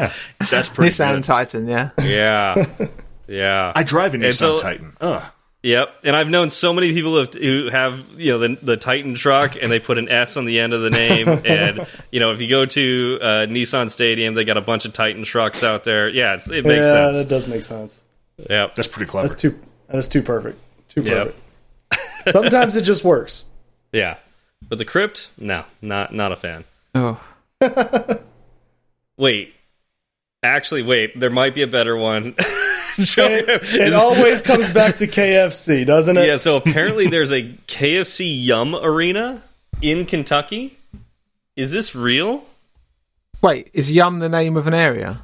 That's [laughs] pretty Nissan good. Titan, yeah. yeah. [laughs] Yeah. I drive a Nissan so- Titan. Ugh. Yep, and I've known so many people who have, who have you know the, the Titan truck, and they put an S on the end of the name. [laughs] and you know, if you go to uh, Nissan Stadium, they got a bunch of Titan trucks out there. Yeah, it's, it makes yeah, that does make sense. Yeah, That's pretty clever. That's too. That's too perfect. Too Yep. perfect. Sometimes it just works. [laughs] Yeah, but the crypt, no, not not a fan. Oh. [laughs] Wait, actually, wait, there might be a better one. [laughs] It, it always comes back to KFC, doesn't it? yeah, so apparently there's a KFC Yum Arena in Kentucky. Is this real? Wait, is Yum the name of an area?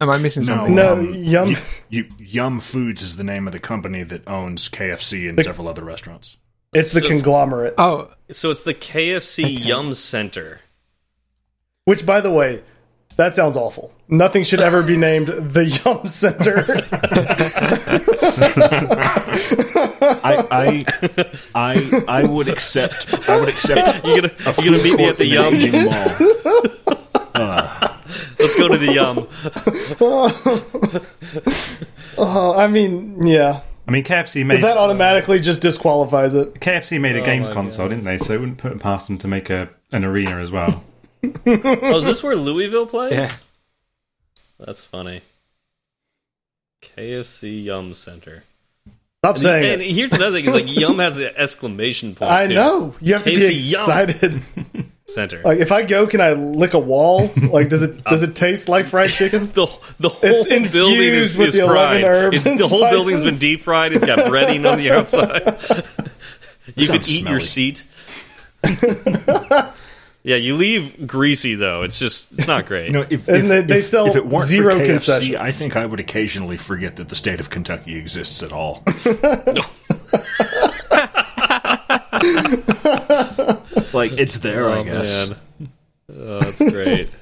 Am I missing something? No, um, Yum. You, you, Yum Foods is the name of the company that owns KFC and several other restaurants. It's the So it's- conglomerate. Oh, So it's the KFC Yum Center. Which, by the way, that sounds awful. Nothing should ever be named the Yum Center. I, I, I, I would accept. I would accept. You gonna a you gonna meet me at the Yum? aging mall. Let's go to the Yum. [laughs] Uh, I mean, yeah, I mean, KFC made that automatically just disqualifies it. KFC made a games my console, didn't they? So it wouldn't put it past them to make a an arena as well. [laughs] Oh, is this where Louisville plays? Yeah. That's funny. KFC Yum Center. Stop saying and it. here's another thing: is like [laughs] Yum has an exclamation point. I too. know you have to be KFC Yum. excited. [laughs] Center. Like if I go, can I lick a wall? Like does it uh, does it taste like fried chicken? the the whole It's building is, with is the fried. Herbs it's, and the whole spices. building's been deep fried. It's got breading on the outside. you could Sounds eat your seat. Yeah, you leave greasy though. It's just it's not [laughs] great. You know, if, And if, they- they if- sell if it weren't zero for KFC, concessions. I think I would occasionally forget that the state of Kentucky exists at all. [laughs] like it's there, I oh guess. man, oh, that's great. [laughs]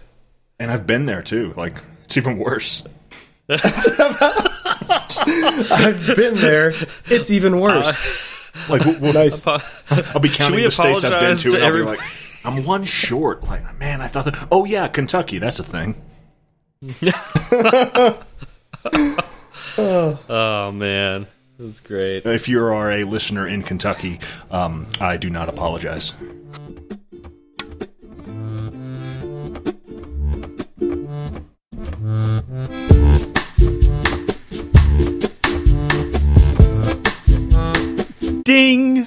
And I've been there too. Like it's even worse. I've been there. It's even worse. Uh, like we'll, we'll- nice. I'll be counting we the states I've been apologize to, to and I'll be like, I'm one short. Like, man, I thought that. Oh yeah, Kentucky. That's a thing. [laughs] Oh man, that's great. If you are a listener in Kentucky, um, I do not apologize. Ding.